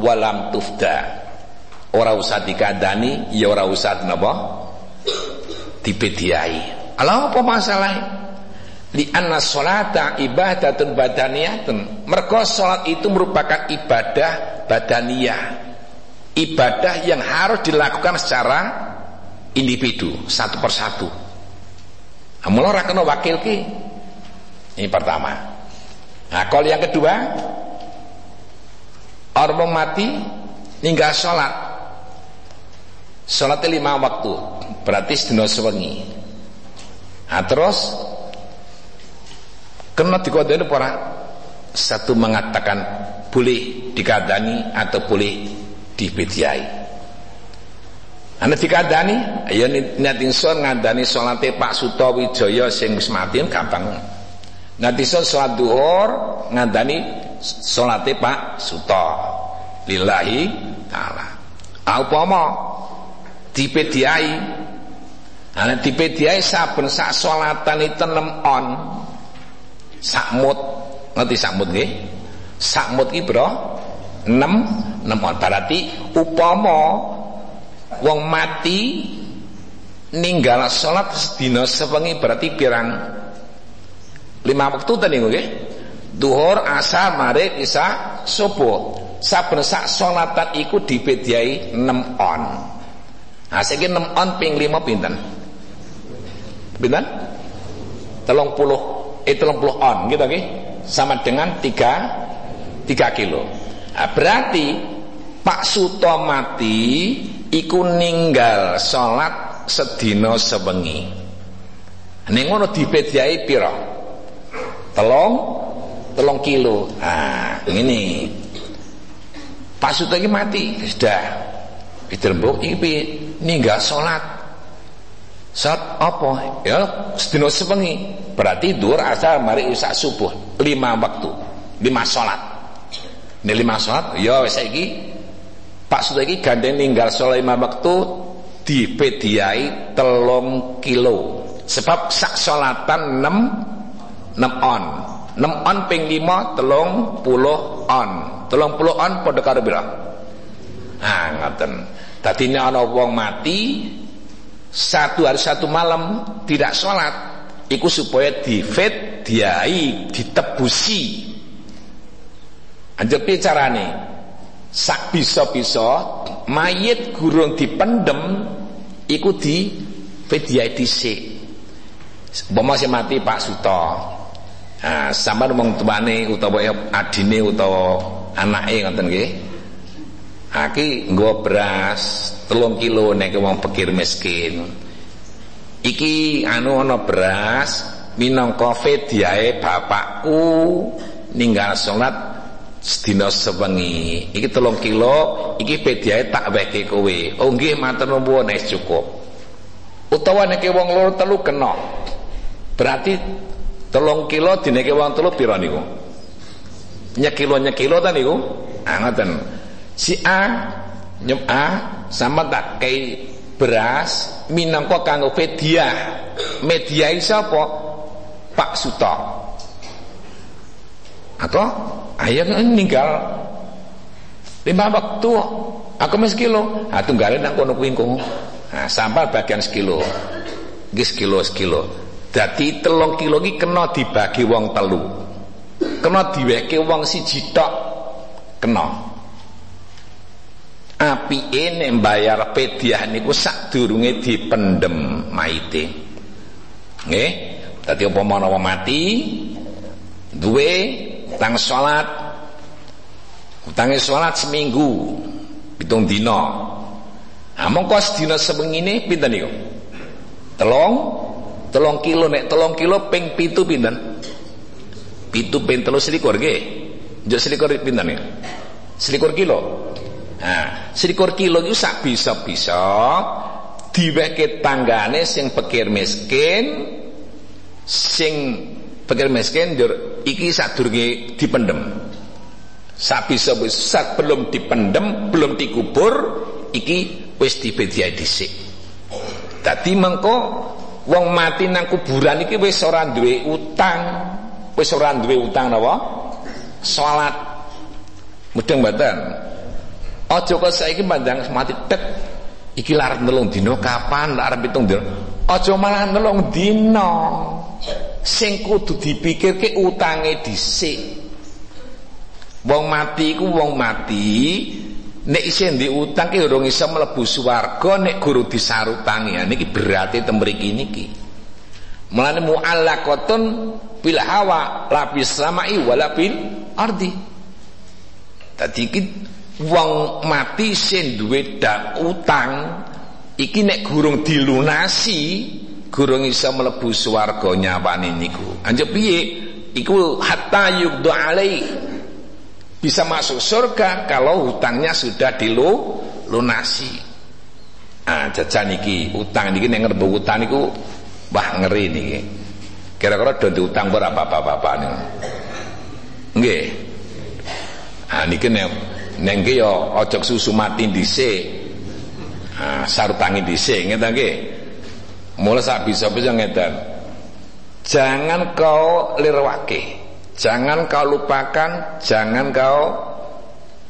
wa lam tufda. Ora usah dikadani ya ora usah napa? Dipediai ala apa masalah li anna salata ibadatun badaniyatun mergo salat itu merupakan ibadah badaniyah ibadah yang harus dilakukan secara individu satu persatu. Amun ora kena wakil ki. Ini pertama. Nah, kalau yang kedua orang mati ninggal sholat sholat lima waktu berarti sedina sewengi nah, terus kena dikodeni para satu mengatakan boleh dikadani atau boleh dibediai Ana dikandani, ya niat ingsun ngandani salate Pak Suto Wijaya sing wis mati gampang. Niat ingsun salat zuhur ngandani salate Pak Suto. Lillahi taala. Upama dipediai Ana dipediai saben sak salatan itu 6 on. Sakmut, ngerti sakmut nggih? Sakmut ki bro? 6 6 on. Berarti upama wong mati ninggal sholat sedina sewengi berarti pirang? Lima waktu tadi nggih? Duhur asar maghrib isya subuh. Saben sak salatan iku dibediai 6 on. Nah saiki 6 on ping 5 pinten? Pinten? 30 30 on gitu nggih. Sama dengan 3 3 kilo. Nah, berarti Pak Suto mati iku ninggal salat sedina sewengi ning ngono dipediai pira? Telung telung kilo. Ah ini Pak Suto iki mati sudah. Pitrembuk iki ninggal salat saat apa? Ya sedina sewengi berarti dur asal mari isak subuh. Lima waktu. Lima salat ini lima salat ya wis saiki. Pak Suto iki gandeng ninggal sholat lima waktu dipediai telung kilo. Sebab sak sholatan 6 6 on. 6 on ping 5 telung puluh on. Telung puluh on pada karo pira? Ah ngoten. Ana wong mati satu hari satu malam tidak sholat iku supaya difet diai ditebusi. Anjir piye carane? Sak bisa-bisa mayit gurung dipendem iku di pediai dhisik umpama mati Pak Suto nah sampean wong tuane utawa adine utawa anake ngoten nggih. Aki nggo beras telung kilo nek wong pikir miskin. Iki anu ana beras minangka fediae bapakku ninggal salat sedina sewengi. Iki telung kilo iki pediae tak weke kowe. Oh nggih matur nuwun cukup. Utawa nek wong loro telu kena. Berarti telung kilo dineke wong telu pira niku? Nyekilo nyekilo ta niku? Ah si A nyem A sama tak kei beras minangka kanggo media media sapa Pak Suto. Atau? Ayah meninggal lima waktu. Aku mes kilo ah tunggalin nang kono kuwi nah sampal bagian sekilo. Iki sekilo sekilo. Dadi telung kilo iki kena dibagi wong telu. Kena diweke wong siji tok kena apike nek bayar pediah niku sadurunge dipendem maite. Nggih? Dadi apa menawa mati duwe utang salat. Utange salat seminggu pitung dina. Nah mongko sedina semengine pinten niku? Telung? Telung kilo nek telung kilo ping pitu pinten? Pitu ping telu selikur nggih. Njok selikur pinten niku? Selikur kilo Nah, selikur kilo itu sak bisa-bisa diweke tanggane sing pikir miskin sing pikir miskin jur iki sadurunge dipendem. Sak bisa-bisa sak belum dipendem, belum dikubur iki wis dibediai dhisik. Dadi mengko wong mati nang kuburan iki wis ora duwe utang, wis ora duwe utang napa? Salat. Mudeng mboten? Aja kok saiki pandang mati tek iki lar nelung dina kapan lar arep pitung dina. Aja malah nelung dina. Sing kudu dipikirke utange dhisik. Wong mati iku wong mati nek isih ndek utang ki urung iso mlebu swarga nek guru disarutangi. Ya niki berarti temriki niki. Mulane mu'allaqatun bil hawa la bis samai wala ardi. Tadi wong mati sing duwe utang iki nek gurung dilunasi gurung iso mlebu swarga nyawane niku. Anjep piye? Iku hatta yubdu alai bisa masuk surga kalau hutangnya sudah dilunasi ah jajan iki utang niki nek ngerbu utang niku wah ngeri niki. Kira-kira do utang berapa bapak-bapak niku? Nggih. Ah niki nek Neng ki ya ojok susu mati dhisik. Ah, sarutangi dhisik ngeten nggih. Mula sak bisa-bisa ngeten. Jangan kau lirwake. Jangan kau lupakan, jangan kau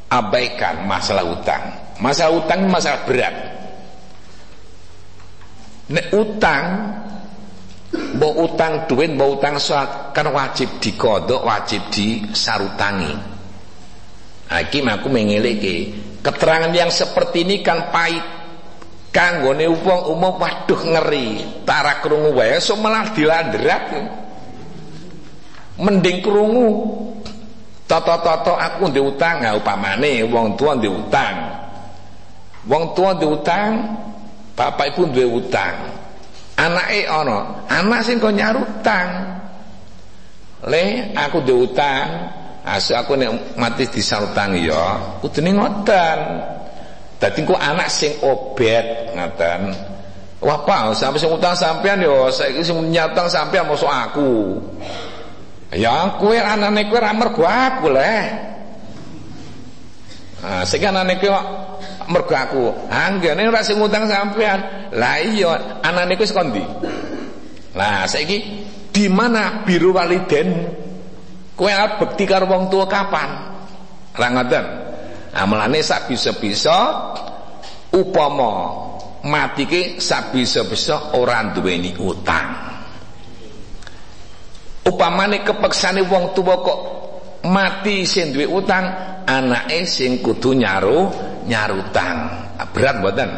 abaikan masalah utang. Masalah utang masalah berat. Nek utang Mbok utang duit, mbok utang sholat kan wajib dikodok, wajib disarutangi. Hakim aku mengeleke keterangan yang seperti ini kan pahit. Kanggone wong umum waduh ngeri. Tara krungu wae so malah dilandrat. Mending krungu. Toto-toto aku ndek utang nah, upamane. Wong tua ndek utang. Wong tua ndek utang bapak ibu duwe utang. Anake ana anak sing kok nyarutang. Le aku ndek utang Asu aku nek mati disalutang ya kudune ngoten. Dadi ku anak sing obet ngoten. Wah, Pak, sampai sing utang sampean yo saiki sing nyatang sampean mosok aku. Ya kowe anane kowe ra mergo aku leh. Ah, sing anane kowe mergo aku. Anggene ora sing utang sampean. Lah iya, anane kowe sekondi. Lah saiki di mana biru waliden? Kowe arep bekti karo wong tua kapan? Ra ngoten. Nah, mulane sak bisa-bisa upama mati ki sak bisa-bisa ora duweni utang. Upamane kepeksane wong tua kok mati sing duwe utang, anake sing kudu nyaru nyarutang. Nah, berat mboten?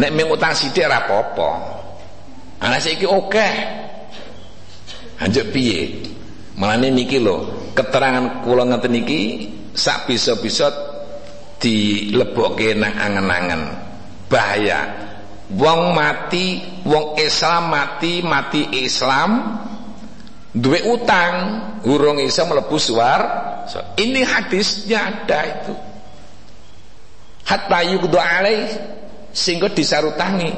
Nek mung utang sithik ora apa-apa. Anak saiki akeh. Anjuk piye? Malane niki lho, keterangan kula ngeten niki sak bisa-bisa dilebokke nang angen-angen. Bahaya. Wong mati, wong Islam mati, mati Islam duwe utang, urung iso mlebu suar. So, ini hadisnya ada itu. Hatta yuqdu alaih sehingga disarutangi.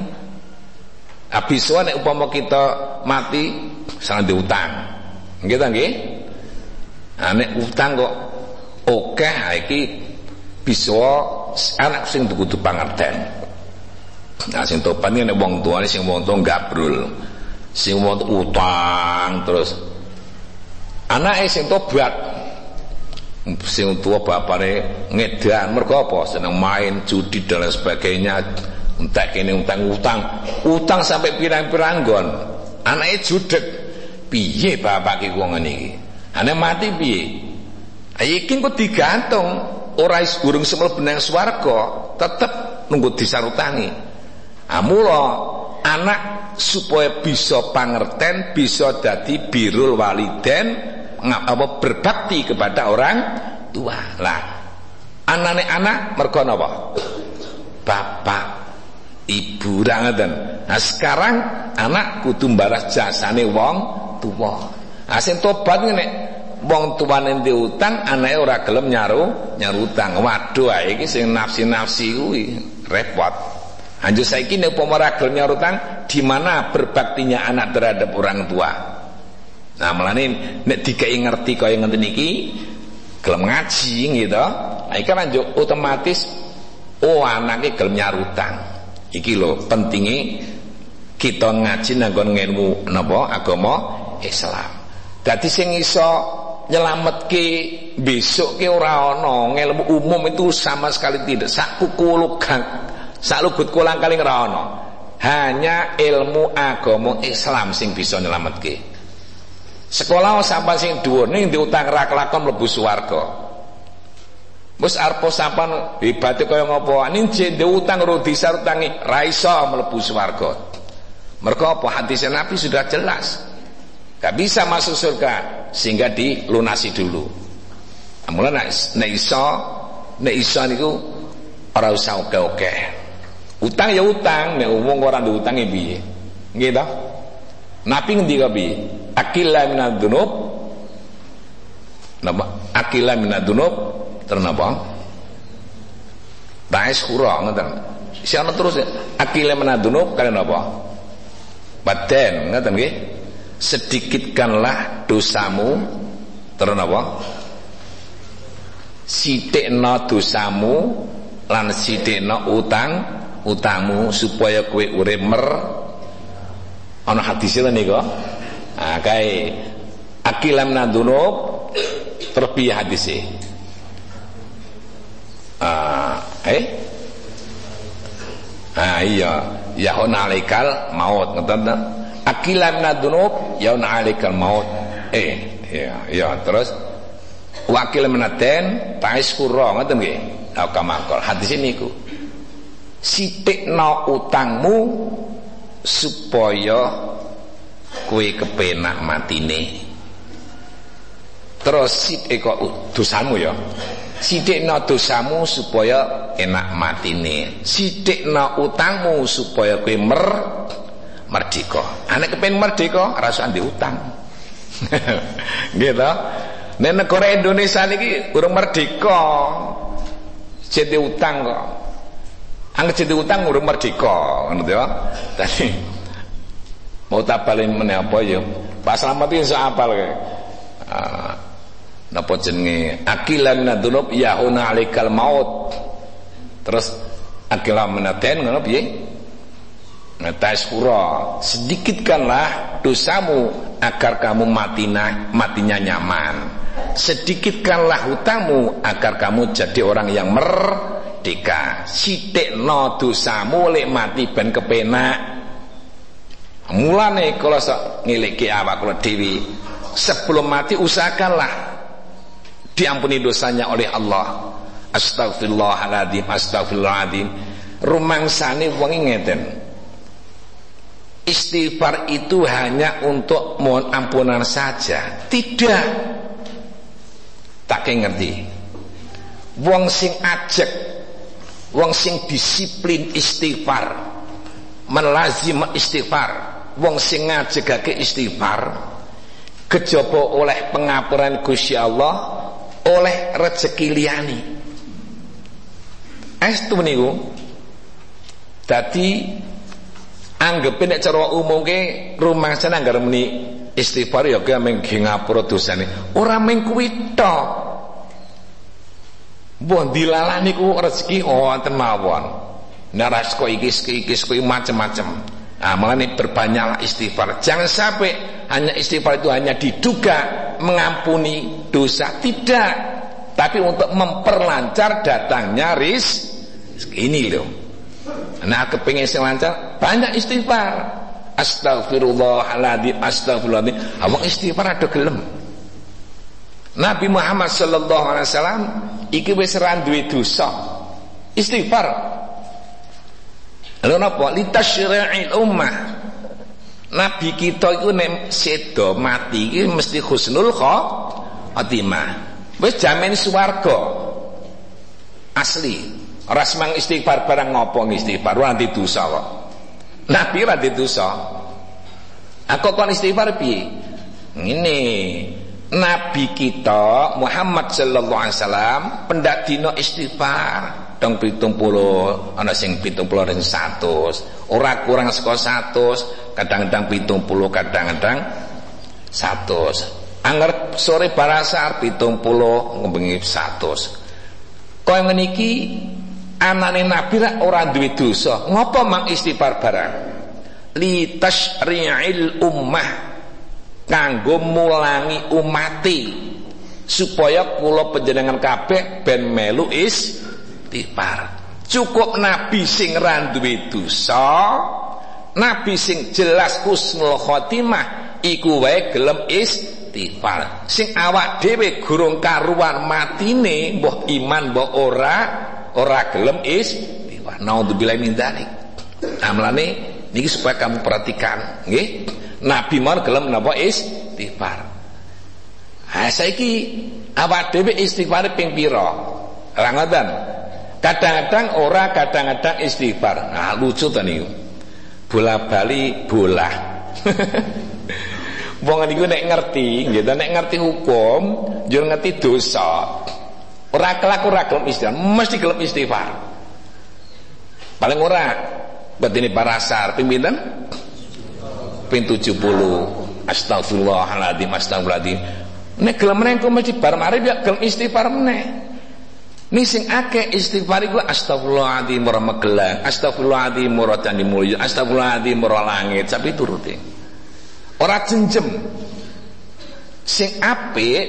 Abiswa nek upama kita mati sangat diutang. Ta nggih? Nek utang kok oke iki bisa anak sing kudu pangerten. Nah sing topan nek wong tuane sing wong tuwa gabrul. Sing wong utang terus anake sing tobat sing tua bapakne ngedan mergo apa seneng main judi dan lain sebagainya entek kene utang utang utang sampai pirang-pirang gon anake judek piye bapak ki wong ngene iki? Ane mati piye? Iki kok digantung. Ora is gurung semel benang swarga tetep nunggu disarutangi. Amula anak supaya bisa pangerten bisa dadi birul waliden apa berbakti kepada orang tua. Lah anane anak mergo napa? Bapak ibu ra Nah sekarang anak kudu balas jasane wong tua. Nah sing tobat ngene wong tuane utang anake ora gelem nyaru nyarutang. Waduh ae iki sing nafsi-nafsi kuwi repot. Anjur saiki nek upama ora gelem nyarutang di mana berbaktinya anak terhadap orang tua. Nah melane nek dikai ngerti kaya ngenten iki gelem ngaji gitu. Nah iki kan otomatis oh anaknya gelem nyarutang iki lho pentingi kita ngaji nanggon ilmu napa agama Islam dadi sing iso nyelametke besok ke ora ana ilmu umum itu sama sekali tidak sak kukulukan sak lugut kulang kali ora ana hanya ilmu agama Islam sing bisa nyelametke sekolah sampai sing dhuwur ning diutang ra kelakon mlebu swarga Wis arep sampan hebate kaya ngopo? Ning jende utang ro disartangi ra iso mlebu swarga. Mergo apa? Hadis Nabi sudah jelas. Gak bisa masuk surga sehingga dilunasi dulu. Amulan nek nek iso nek iso niku ora usah oke-oke. Utang ya utang, nek wong ora diutangi piye? Nggih ta? Nabi ngendika piye? Akila minad dunub Napa? Akila minad dunub Terus napa? Ba'is khura ngoten. Siapa terus akile menadunub kalian apa? Badan ngoten nggih. Sedikitkanlah dosamu. Terus napa? Sithikna dosamu lan sithikna utang utangmu supaya kowe urip mer. Ana hadis lho niku. Ah kae. Akilam nadunub terpiye hadisnya uh, eh? Ah iya. Yaun alikal maut ngoten ta akila minadunub yaun alikal maut. Eh iya iya terus? Wakil menaten tais kura ngoten nggih? Kamakol hadis niku sitikno utangmu supaya kue kepenak matine. Terus sitik kok dosamu ya? Sidikna dosamu supaya enak matine. Sidikna utangmu supaya kowe mer merdeka. Anak kepen merdeka rasa di utang. gitu. Nek negara Indonesia niki urung merdeka. Jadi utang kok. Angger jadi utang urung merdeka, ngono ya. Tadi mau tapalin meneh apa ya? Pak Slamet iki iso apal kae. Uh, napa jenenge akilan nadunub yauna alikal maut terus akilan menaten ngono piye Natashkura sedikitkanlah dosamu agar kamu matinya matinya nyaman. Sedikitkanlah hutangmu agar kamu jadi orang yang merdeka. Sitikno dosamu lek mati ben kepenak. Mulane kalau sok ngiliki awak kula dewi sebelum mati usahakanlah diampuni dosanya oleh Allah. Astagfirullahaladzim astagfirullahaladzim rumangsane wong ngeten istighfar itu hanya untuk mohon ampunan saja. Tidak. Tak ngerti. Wong sing ajek wong sing disiplin istighfar melazim istighfar wong sing ngajegake istighfar kejaba oleh pengapuran Gusti Allah oleh rezeki liyane. Estu niku? Dadi Anggap nek cara rumah sana anggar meni istighfar ya ke meng ngapura dosane. Ora meng kuwi tok. Mbok dilalani ku rezeki wonten mawon. Naras kok iki iki iki macam-macam. Nah, makanya berbanyaklah istighfar. Jangan sampai hanya istighfar itu hanya diduga mengampuni dosa. Tidak. Tapi untuk memperlancar datangnya ris ini loh. Nah, kepingin sing lancar banyak istighfar. Astagfirullahaladzim, astagfirullahaladzim. Awang istighfar ada gelem. Nabi Muhammad sallallahu alaihi wasallam iki wis ra duwe dosa. Istighfar. Lha napa? Litasyri'il ummah. Nabi kita iku nek sedo mati iki mesti husnul khatimah. Wis jamin swarga. Asli. Ora semang istighfar barang ngopo istighfar nanti dosa kok. Nabi ora dosa. Aku kon istighfar piye? Ngene. Nabi kita Muhammad sallallahu alaihi wasallam pendak dina istighfar dong 70 ana sing 70 ring 100 ora kurang saka 100 kadang-kadang 70 kadang-kadang 100 anger sore barasar 70 ngembengi 100 kaya ngene iki anane nabi ra ora duwe dosa ngopo mang istighfar barang? Li tasyri'il ummah kanggo mulangi umati supaya kula panjenengan kabeh ben melu istighfar. Cukup nabi sing ra duwe dosa nabi sing jelas husnul khotimah iku wae gelem istighfar. Sing awak dhewe gurung karuan matine mbah iman mbah ora ora gelem istighfar naudzubillah min dzalik amlane niki supaya kamu perhatikan nggih Nabi mau gelem napa istighfar. Ha saiki awak dhewe istighfar ping pira? Ngoten. Kadang-kadang ora, kadang-kadang istighfar. Nah, lucu to niku. Bola-bali bola. Wong niku nek ngerti, nggih nek ngerti hukum, yo ngerti dosa. Ora kelaku ora gelem istighfar, mesti gelem istighfar. Paling ora batine parasar ping pinten? ping 70 astagfirullahaladzim astagfirullahaladzim nek gelem meneh mesti bar mari ya gelem istighfar meneh Ning sing akeh istighfar iku astagfirullahaladzim ora megelang, astagfirullahaladzim ora candi mulya, astagfirullahaladzim ora langit, tapi turuti. Ora jenjem. Sing apik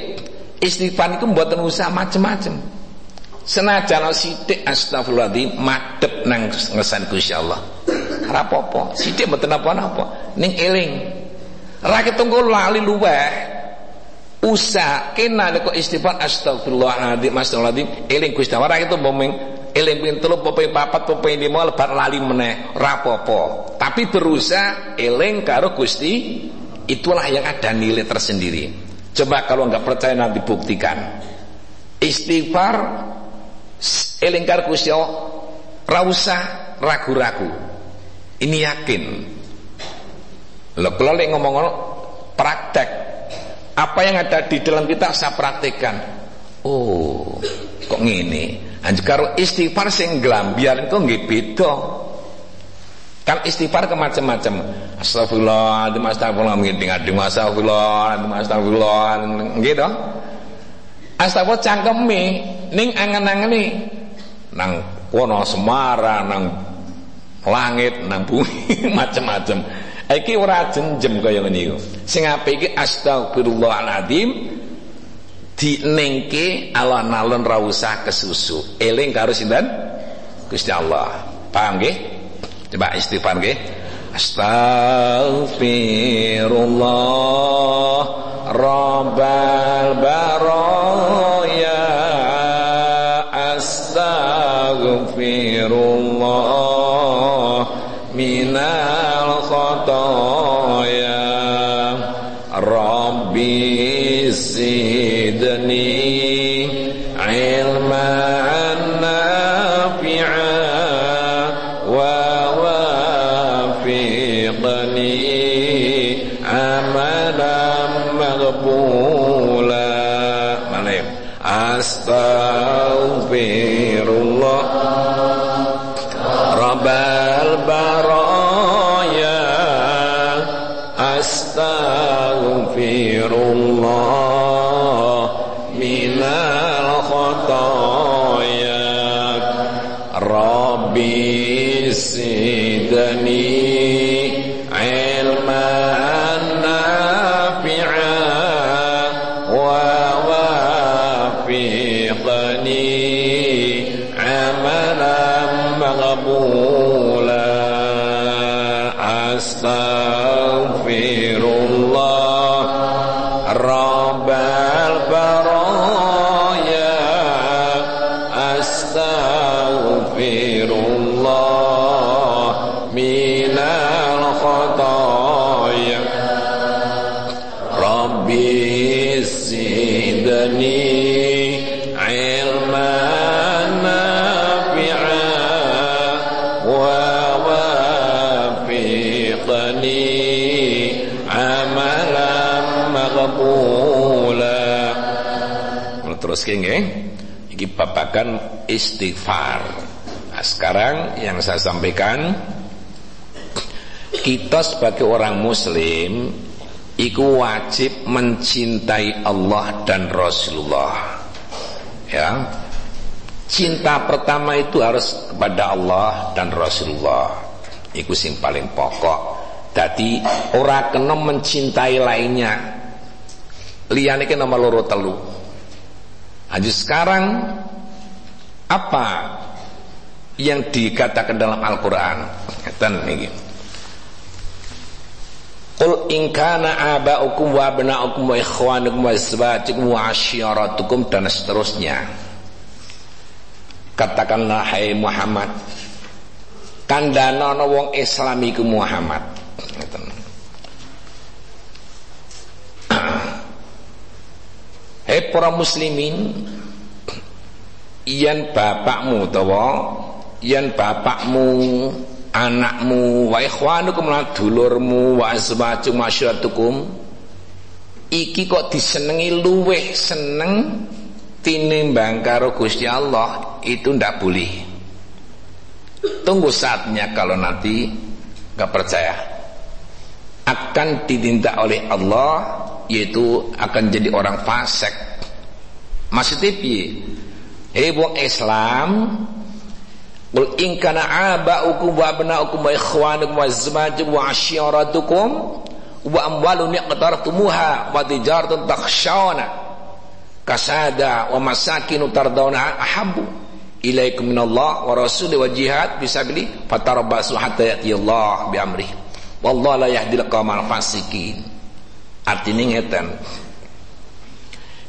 istighfar iku mboten usah macem-macem. Senajan sithik astagfirullahaladzim madhep nang ngesan Gusti Allah. Apa-apa. Sithik mboten apa-apa. Ning eling. Ra ketunggu lali luweh usah kena kok istighfar astagfirullahaladzim astagfirullahaladzim eling Gusti Allah. Itu momeng eling ping 3 apa ping 4 apa ping 5 lebar lali meneh. Ra apa-apa. Tapi berusaha eling karo Gusti itulah yang ada nilai tersendiri coba kalau nggak percaya nanti buktikan istighfar eling karo Gusti Allah ragu-ragu ini yakin. Loh, kalau ngomong praktek, apa yang ada di dalam kita saya praktekkan. Oh, kok ngene? Anjir karo istighfar sing biar itu nggih beda. Kan istighfar ke macam-macam. Astagfirullah, astagfirullah nggih ngadeng astagfirullah, astagfirullah nggih to. Astagfirullah cangkeme ning angen-angene nang kono Semarang nang langit nang bumi macam-macam. Iki ora jenjem kaya ngene iku sing apik iki astagfirullahaladzim dinengke alon-alon ra usah kesusu. Eling karo sinten? Gusti Allah. Paham nggih coba istighfar nggih. Astaghfirullah Rabbal baraya Astaghfirullah أستغفر الله رب البرايا أستغفر الله من الخطايا ربي سيدني terus nggih iki babagan istighfar. Nah, sekarang yang saya sampaikan kita sebagai orang muslim iku wajib mencintai Allah dan Rasulullah. Ya. Cinta pertama itu harus kepada Allah dan Rasulullah. Iku sing paling pokok. Jadi orang kena mencintai lainnya. Liyane ke nomor loro telu Haji sekarang apa yang dikatakan dalam Al-Qur'an? Kata ini. Qul in kana aba'ukum wa abna'ukum wa ikhwanukum wa azwajukum wa asyiratukum dan seterusnya. Katakanlah hai Muhammad kandhana wong islamiku Muhammad. Hei para muslimin Iyan bapakmu tawa Iyan bapakmu Anakmu Wa ikhwanukum lan dulurmu Wa azwajum masyaratukum Iki kok disenengi luweh seneng Tinimbang karo Gusti Allah Itu ndak boleh. Tunggu saatnya kalau nanti Gak percaya. Akan ditindak oleh Allah yaitu akan jadi orang fasik maksudnya piye? Eh wong Islam Qul in kana aba'ukum wa abna'ukum wa ikhwanukum wa azwajukum wa asyratukum wa amwalun iqtartumuha wa tijaratun takhshawna kasada wa masakinu tardawna ahabbu ilaikum minallah wa rasuli wa jihad. Fisabili fatarabbasu hatta ya'ti Allah bi amrih. Wallahu la yahdil qaumal fasikin. Artinya ngeten.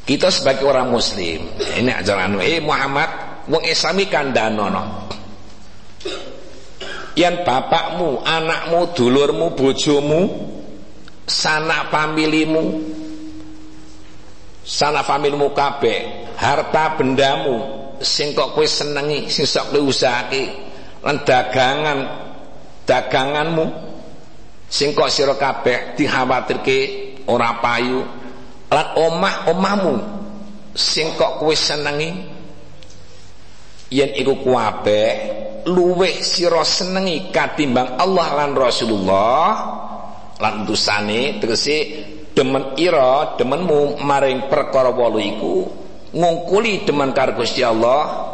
Kita sebagai orang muslim, ini ajaran eh Muhammad wong Islami kandhanono. Yang bapakmu, anakmu, dulurmu, bojomu, sanak familimu, sanak familimu kabeh, harta bendamu sing kok kowe senengi, sing sok kowe usahake, lan dagangan daganganmu sing kok sira kabeh dikhawatirke ora payu lan omah-omahmu sing kok kowe senengi? Yen iku kuwabe luwih sira senengi katimbang Allah lan Rasulullah. Lan utusane tegese demen ira demenmu maring perkara wolu iku ngungkuli demen karo Gusti Allah.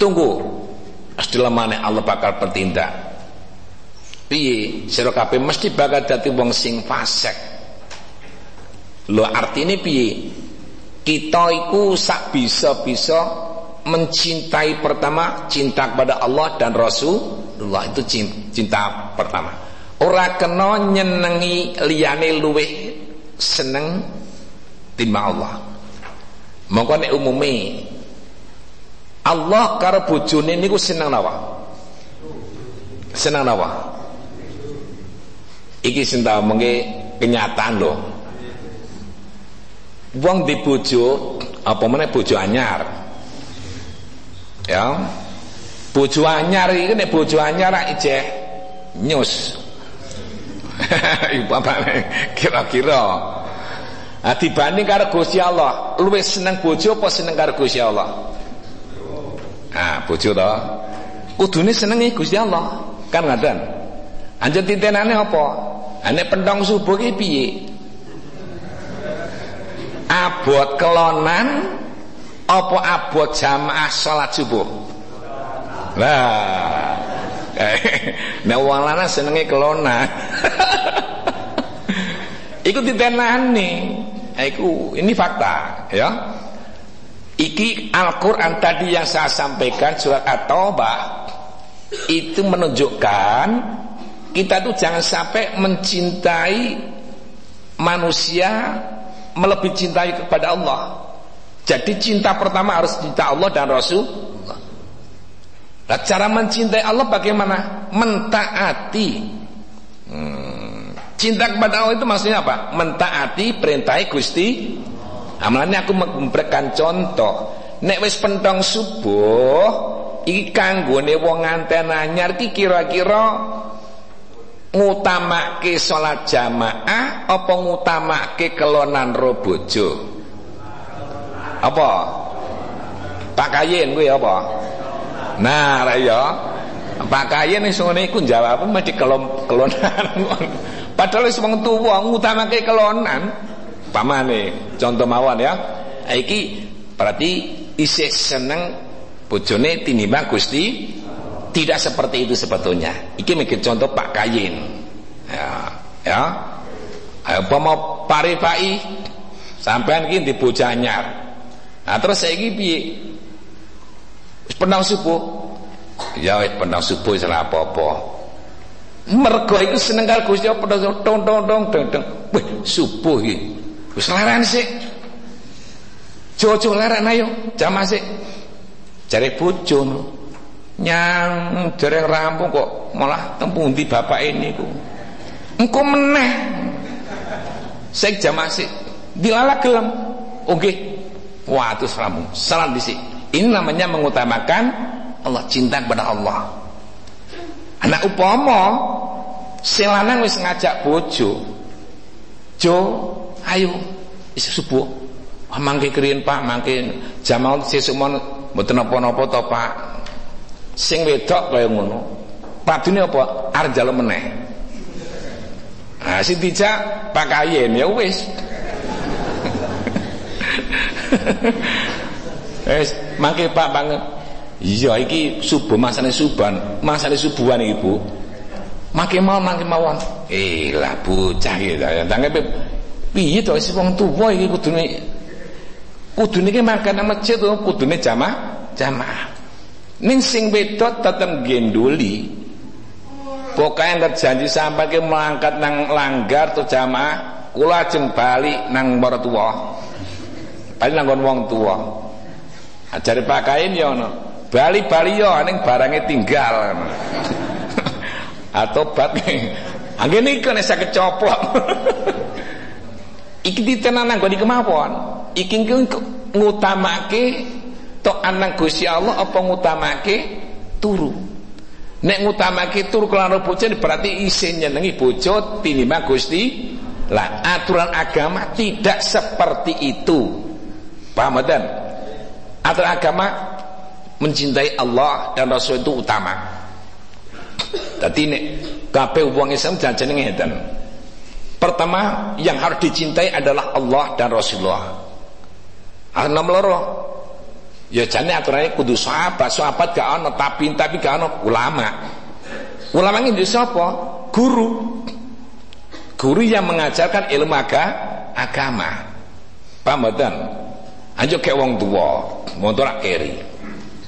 Tunggu sedelamane Allah bakal bertindak piye? Sira kabeh mesti bakal dadi wong sing fasik lho artine piye? Kita iku sak bisa-bisa mencintai pertama cinta kepada Allah dan Rasulullah. Itu cinta pertama. Ora kena nyenengi liyane luwih seneng timbang Allah. Mongko nek umume Allah karo bojone niku seneng napa? Seneng napa? Iki sing tak kenyataan lho wong di bojo apa meneh bojo anyar ya bojo anyar iki nek bojo anyar ijeh nyus ibu bapak kira-kira Nah, dibanding karo Gusti Allah, luwih seneng bojo apa seneng karo Gusti Allah? Nah, bojo to. Kudune senengi Gusti Allah. Kan ngaten. Anjen titenane apa? Ane pendong subuh ki piye? Abot kelonan apa abot jamaah salat subuh? Lah. Nah wong lanang senenge kelona iku ditenani. Iku ini fakta ya. Iki Al-Qur'an tadi yang saya sampaikan surat At-Taubah itu menunjukkan kita tuh jangan sampai mencintai manusia melebihi cintai kepada Allah. Jadi cinta pertama harus cinta Allah dan Rasul. Nah, cara mencintai Allah bagaimana? Mentaati. Hmm. Cinta kepada Allah itu maksudnya apa? Mentaati perintah Gusti. Amalannya aku memberikan contoh. Nek wis pentong subuh, iki kanggone wong nganten anyar kira-kira ngutamake salat jamaah apa ngutamake kelonan robojo apa? Pak Kayin kuwi apa? Nah ra ya Pak Kayin wis ngene iku jawab mesti kelon kelonan. Padahal wis wong tuwa ngutamake kelonan. Pamane contoh mawon ya. Iki berarti isih seneng bojone tinimbang Gusti tidak seperti itu sebetulnya. Iki mikir contoh Pak Kayin. Ya, ya. Ayo mau parifai sampean iki di bojanyar. Nah terus saiki piye? Wis penang subuh. Ya wis penang subuh salah apa-apa. Mergo iku seneng karo Gusti apa tong tong tong tong tong. Wih, subuh iki. Wis laran sik. Jojo laran ayo, jamaah sik. Jare bojo nyang dereng rampung kok malah tempung di bapak ini ku. Engko meneh. Jam asik dilala gelem. Oke. Wah terus rampung. Salam disi ini namanya mengutamakan Allah cinta kepada Allah. Anak upama sing lanang wis ngajak bojo. Jo ayo isi subuh. Ah, mangke kriyen Pak mangke. Jamal sesuk mon mboten napa-napa to Pak sing wedok kaya ngono padune apa? Arep njaluk meneh. Nah sing dijak pakayen ya wis. Wis mangke Pak banget iya iki subuh masane suban masane subuhan iki Bu. Mangke mau mangke mawon. Eh lah bocah iki ya. Tanggep piye to wis wong tuwa iki kudune? Kudune ki makan nang masjid kudune jamaah jamaah Ning sing wedok tetep genduli. Pokoknya janji sampai ke mengangkat nang langgar tuh jamaah, kula ajeng bali nang para tuwa. Bali nang wong tuwa. Ajare pakain ya ono. Bali-bali ya ning barange tinggal. Atau bat Anggene iki nek saged coplok. iki ditenan nang gone kemawon. Iki ngutamake tok anang Gusti Allah apa ngutamake? Turu. Nek ngutamake turu kelana bojo berarti isin nyenengi bojo tinimbang Gusti. Lah aturan agama tidak seperti itu. Paham dan? Aturan agama mencintai Allah dan Rasul itu utama. Jadi nek kabeh wong Islam jangan ngeten. Pertama yang harus dicintai adalah Allah dan Rasulullah. Nomor loro Ya jane aturannya kudu sahabat, sahabat gak ono tapi tapi gak ono ulama. Ulama ini sapa? Guru. Guru yang mengajarkan ilmu aga, agama. Paham mboten? Aja kayak wong tua, tua keri.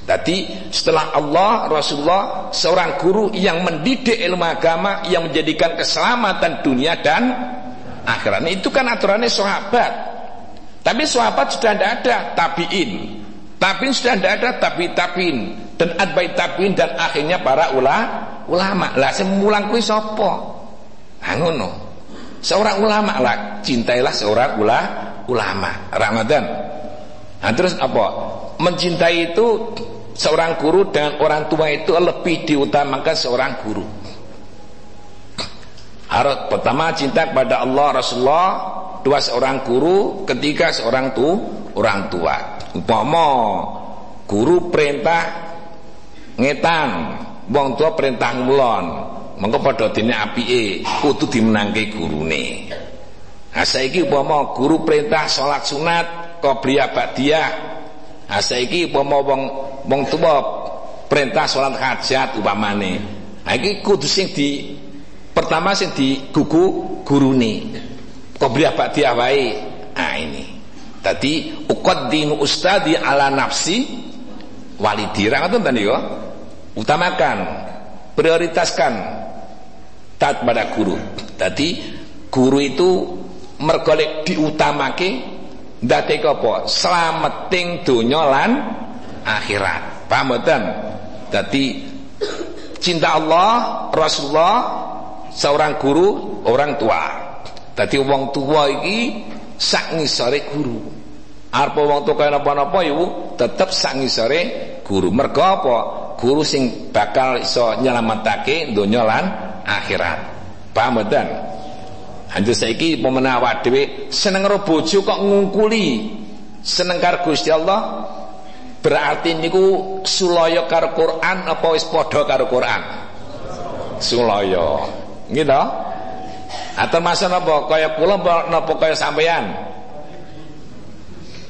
Tadi setelah Allah Rasulullah seorang guru yang mendidik ilmu agama yang menjadikan keselamatan dunia dan akhirat. Nah, itu kan aturannya sahabat. Tapi sahabat sudah tidak ada tabiin. Tapi sudah tidak ada tapi tapin dan adbai tapin dan akhirnya para ula, ulama. Lah semulang kuwi sapa? Ha. Seorang ulama lah, cintailah seorang ula, ulama. Ramadan. Nah, terus apa? Mencintai itu seorang guru dengan orang tua itu lebih diutamakan seorang guru. Harus pertama cinta kepada Allah Rasulullah, dua seorang guru, ketiga seorang tu orang tua umpama guru perintah ngetan wong tua perintah ngulon mengko padha dene apike kudu dimenangke gurune Nah saiki upama guru perintah salat sunat qobliyah ba'diyah. Nah saiki upama wong wong tuwa perintah salat hajat upamane. Nah iki kudu sing di pertama sing digugu gurune. Qobliyah ba'diyah wae. Nah ini. Tadi uqaddimu ustadi ala nafsi walidira ngoten tadi yo. Utamakan, prioritaskan taat pada guru. Tadi guru itu mergolek diutamake ndate apa slameting donya lan akhirat paham mboten dadi cinta Allah Rasulullah seorang guru orang tua dadi wong tua iki sak ngisore guru. Arep wong tua kaya napa-napa iku tetep sak ngisore guru. Mergo apa? Guru sing bakal iso nyelametake donya lan akhirat. Paham mboten? Anjir saiki pemena awak dhewe seneng karo bojo kok ngungkuli. Seneng karo Gusti Allah. Berarti niku sulaya karo Quran apa wis padha karo Quran? Sulaya. To atau masa napa kaya kula napa kaya sampean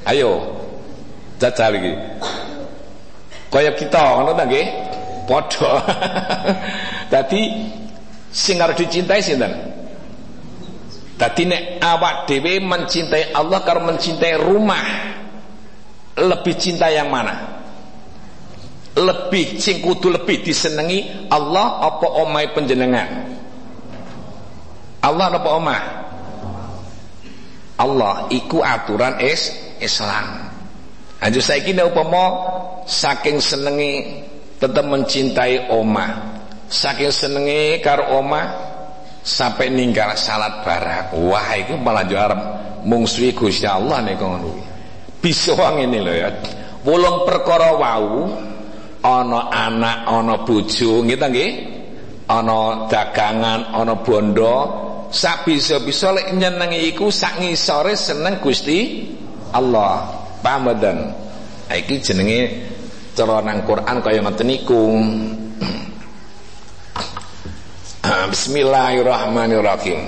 ayo jajal iki. Kaya kita ngono ta nggih? Padha. Dadi sing arep dicintai sinten? Tadi nek awak dewe mencintai Allah karo mencintai rumah lebih cinta yang mana? Lebih sing kudu lebih disenengi Allah apa omai penjenengan? Allah apa omah? Allah iku aturan is Islam. Anjur saiki nek upama saking senengi tetap mencintai omah, saking senengi karo omah sampai ninggal salat barang wah itu malah juara mungsui Gusti Allah nih ngono bisa ini loh ya. Wolong perkara wau ana anak ana bojo gitu nggih? Ana dagangan ana bondo sak bisa-bisa lek nyenengi iku sak ngisore seneng Gusti Allah paham mboten iki jenenge cara nang Quran kaya ngoten niku Bismillahirrahmanirrahim.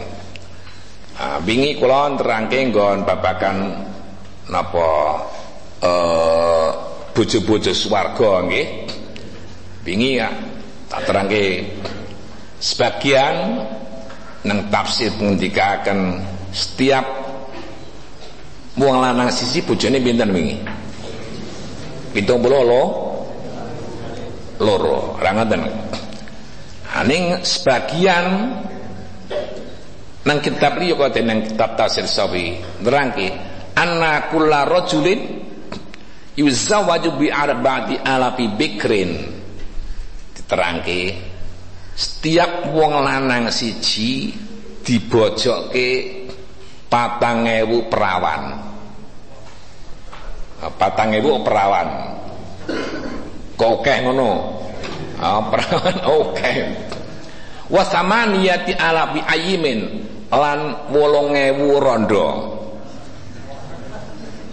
Ah, bingi kula terangke nggon babakan napa eh bojo-bojo swarga nggih. Bingi ya tak terangke sebagian nang tafsir ngendikaken setiap wong lanang sisi bojone pinten wingi? 70 lo loro, ra ngoten. Aning sebagian nang kitab liya kok nang kitab tafsir sawi nerangke anna kullu rajulin yuzawwaju bi arba'ati alafi bikrin diterangke setiap wong lanang siji dibojokke patang ewu perawan patang ewu perawan kok akeh ngono Oh, perawan oke. Wasamaniyati ala bi ayimin lan 8000 rondo.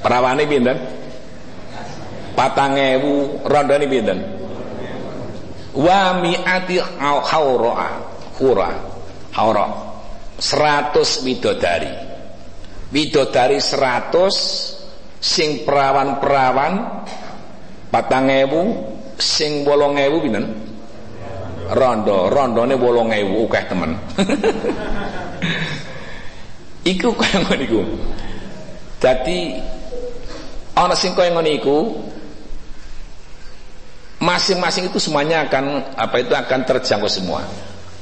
Perawane pinten? 4000 rondone pinten? Wa mi'ati haura. Hura. Haura. 100 widodari. Widodari 100 sing perawan-perawan 4000 sing 8000 pinten rondo rondone 8000 akeh temen iku kaya ngono iku dadi ana sing kaya ngono iku masing-masing itu semuanya akan apa itu akan terjangkau semua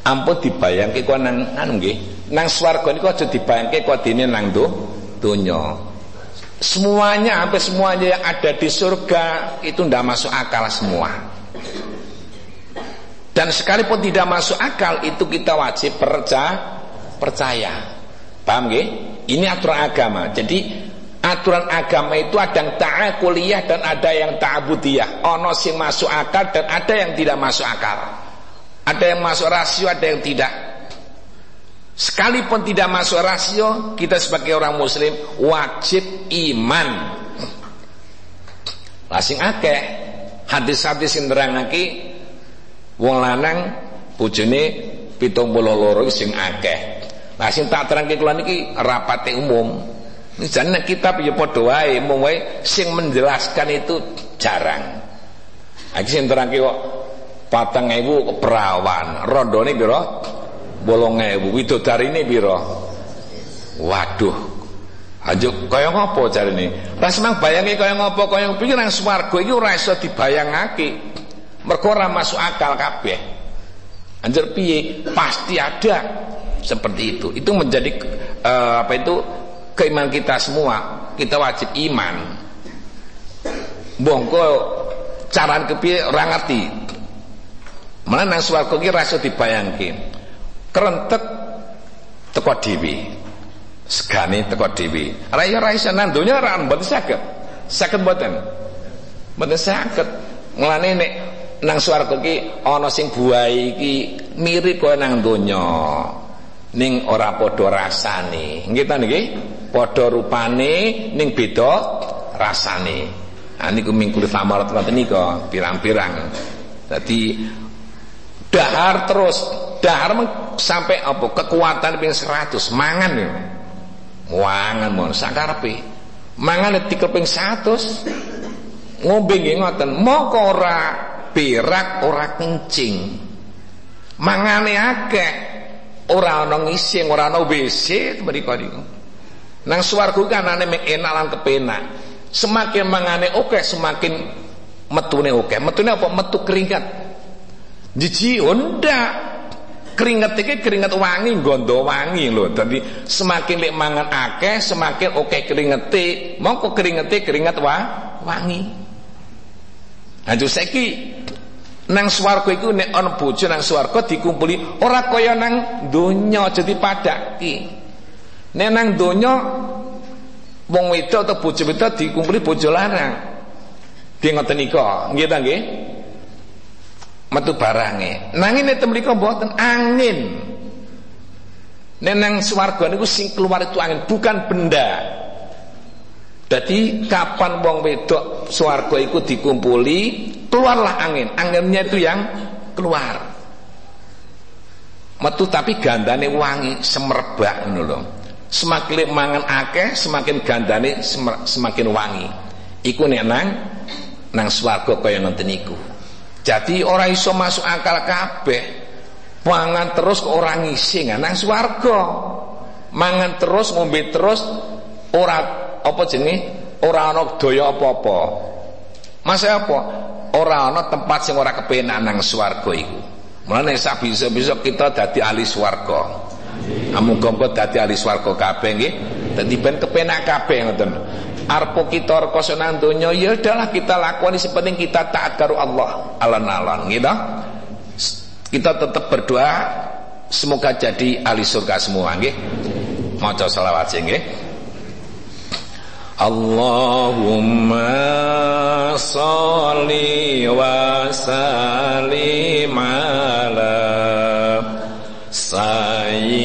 ampun dibayangke kok nang anu nggih nang swarga niku aja dibayangke kok dene nang do donya Semuanya, hampir semuanya yang ada di surga itu tidak masuk akal semua. Dan sekalipun tidak masuk akal itu kita wajib percaya. percaya. Paham gak? Ini aturan agama. Jadi aturan agama itu ada yang ta'akuliyah dan ada yang ta'abudiyah. Ono sing masuk akal dan ada yang tidak masuk akal. Ada yang masuk rasio, ada yang tidak. Sekalipun tidak masuk rasio, kita sebagai orang muslim wajib iman. Lasing akeh hadis-hadis sing nerangake wong lanang bojone 72 sing akeh. Nah sing tak terangke kula niki rapate umum. Jane kitab ya padha wae, sing menjelaskan itu jarang. Iki sing terangke kok 4000 perawan, rondone pira? 8000. Widodarine pira? Waduh. Aja kaya ngopo jarine? Ras mang bayangi kaya ngopo kaya pikir nang swarga iki ora iso dibayangake. Mergo ora masuk akal kabeh. Anjir piye? Pasti ada seperti itu. Itu menjadi uh, apa itu keimanan kita semua. Kita wajib iman. Bongko cara kepiye ora ngerti. Mana nang swarga iki ra iso dibayangke. Kerentek teko dhewe segani teko dhewe raya raisa nang donya ra mboten saged saged mboten mboten saged nang swarga iki ana sing buai iki mirip kaya nang donya ning ora padha rasane nggih ta niki padha rupane ning beda rasane ha niku mingkul samarat ngoten nika pirang-pirang dadi dahar terus dahar sampai apa kekuatan ping 100 mangan ya Wangan mon sakarepe. Mangan dikeping 100. Ngombe nggih ngoten, moko ora berak ora kencing. Mangane akeh. Ora ana ngising, ora ana WC mriku niku. Nang swarga kanane mek enak lan kepenak. Semakin mangane oke, semakin metune oke. Metune apa? Metu keringat. Jiji ndak keringet iki keringet wangi gondo wangi lho dadi semakin lek mangan akeh semakin oke keringete mongko keringete keringet wa wangi Aja saiki nang swarga iku nek ana bojo nang swarga dikumpuli ora kaya nang donya aja dipadaki nek nang donya wong wedok atau bojo wedok dikumpuli bojo larang. Dia ngoten nika nggih ta nggih? Metu barange nanging nek mriku mboten angin. Nek nang swarga niku sing keluar itu angin bukan benda. Jadi kapan wong wedok swarga iku dikumpuli keluarlah angin. Anginnya itu yang keluar. Metu tapi gandane wangi semerbak ngono lho semakin mangan akeh semakin gandane semakin wangi iku nek nang nang swarga kaya ngoten niku jadi orang iso masuk akal kabeh. Mangan terus orang ngising nang swarga. Mangan terus ngombe terus ora apa jenenge? Ora ana daya apa-apa. Masa apa? Ora ana tempat sing ora kepenak nang swarga iku. Mulane sak bisa-bisa kita dadi ahli swarga. Muga-muga dadi ahli swarga kabeh nggih. Dadi ben kepenak kabeh ngoten. Arpo kita rekoso nang donya ya udahlah kita lakoni sepenting kita taat karo Allah. Alon-alon gitu kita tetap berdoa semoga jadi ahli surga semua nggih. Maca selawat sing nggih. Allahumma salli wa sallim ala sayyidina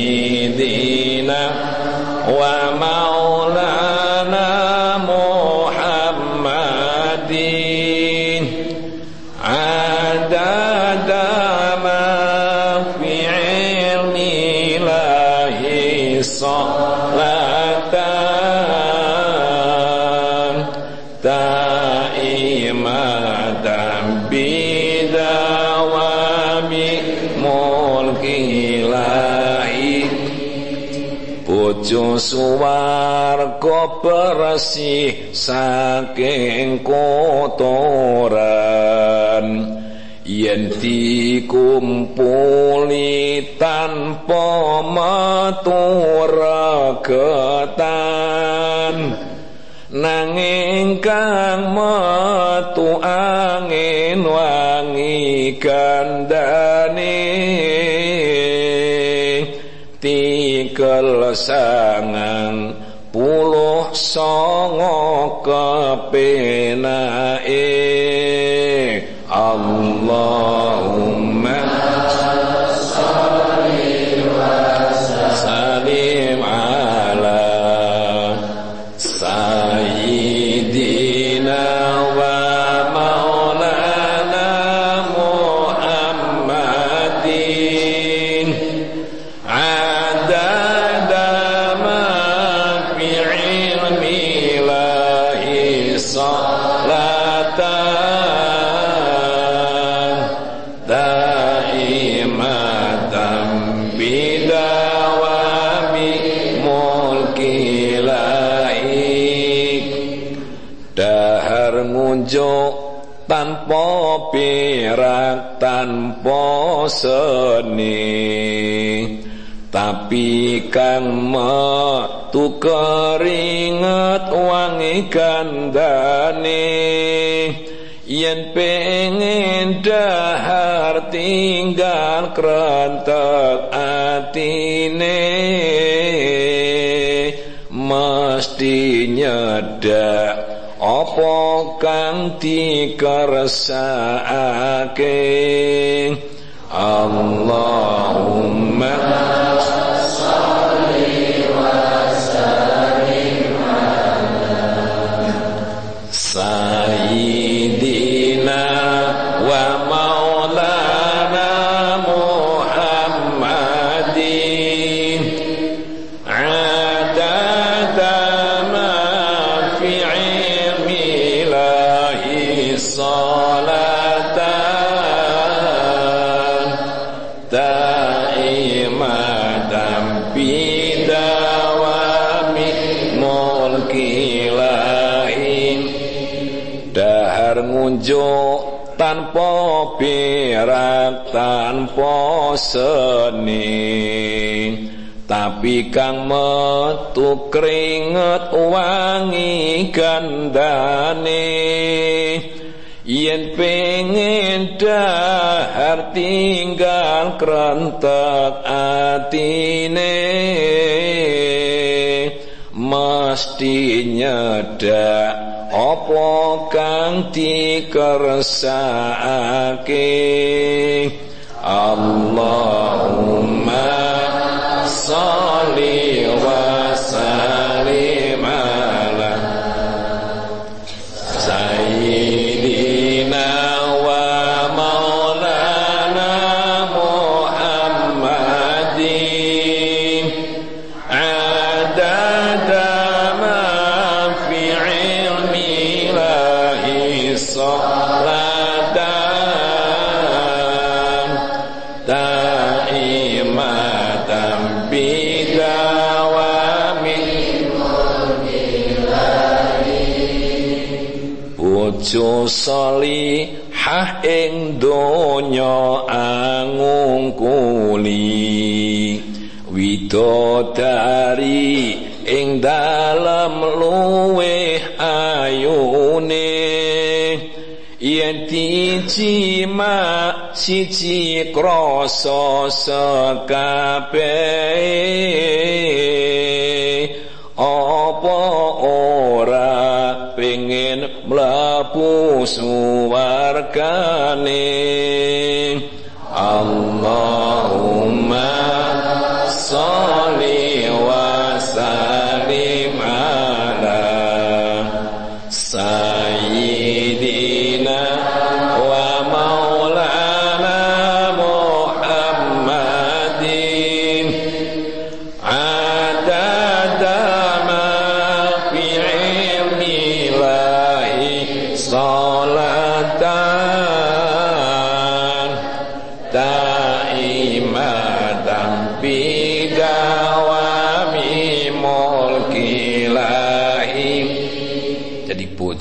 suwarga bersih saking kotoran. Yen dikumpuli tanpa maturagetan nanging kang metu angin wangi gandane sangang puluh songo kepenake seni tapi kang metu keringet wangi kandane yen pengen dahar tinggal krentek atine. Mesti nyedak apa kang dikersakake Allahumma seni. Tapi kang metu keringet wangi gandane. Yen pengen dahar tinggal krentek atine. Mesti nyedak apa kang dikersakake simak siji krasa sekabeh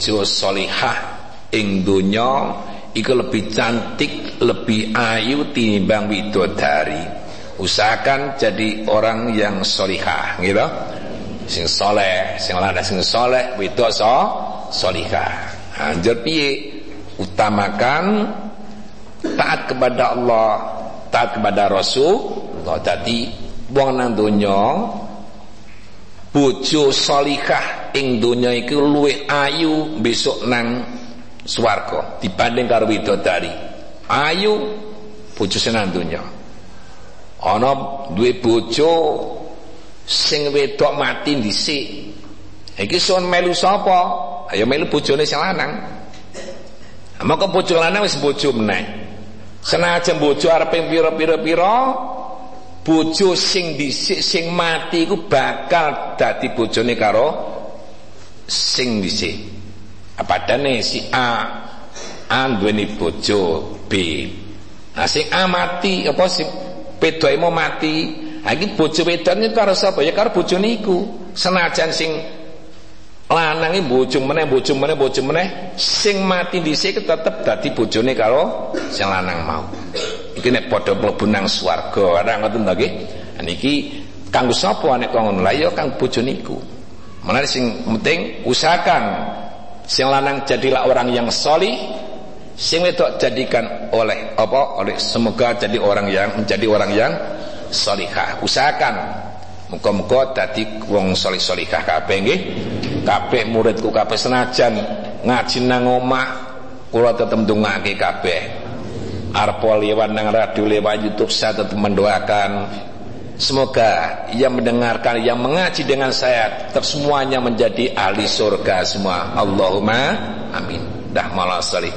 bojo solihah ing donya iku lebih cantik lebih ayu tinimbang widodari. Usahakan jadi orang yang solihah gitu. Sing soleh sing lanang sing soleh wedok so solihah anjur piye? Utamakan taat kepada Allah taat kepada Rasul. Allah dadi wong nang donya bojo solihah ing donya iku luwih ayu besok nang swarga dibanding karo widodari. Ayu bojo sing nang donya ana duwe bojo sing wedok mati dhisik. Iki son melu sapa? Ayo melu bojone sing lanang. Maka bojo lanang wis bojo meneh. Senajan bojo arep pira-pira-pira bojo sing dhisik sing mati iku bakal dadi bojone karo sing dhisik. Padane si A A duweni bojo B. Nah sing A mati apa pedoke mau mati? Ha iki bojo wedone karo sapa? Ya karo bojone iku senajan sing lanang iki bojo meneh bojo meneh bojo meneh sing mati dhisik tetep dadi bojone karo sing lanang mau. Iki nek padha mlebu nang swarga ora ngoten to nggih? Niki kanggo sapa nek kok ngono? Lha ya kang bojone iku menawa sing penting usahakan Sing lanang jadilah orang yang soli Sing wedok jadikan oleh apa? Oleh semoga jadi orang yang menjadi orang yang solihah. Usahakan muka-muka dadi wong solih solihah kabeh nggih. Kabeh muridku kabeh senajan ngaji nang omah kula tetep ndongake kabeh. Arep lewat nang radio lewat YouTube saya tetap mendoakan Semoga yang mendengarkan, yang mengaji dengan saya tetap semuanya menjadi ahli surga semua. Allahumma amin. Dah malah salih.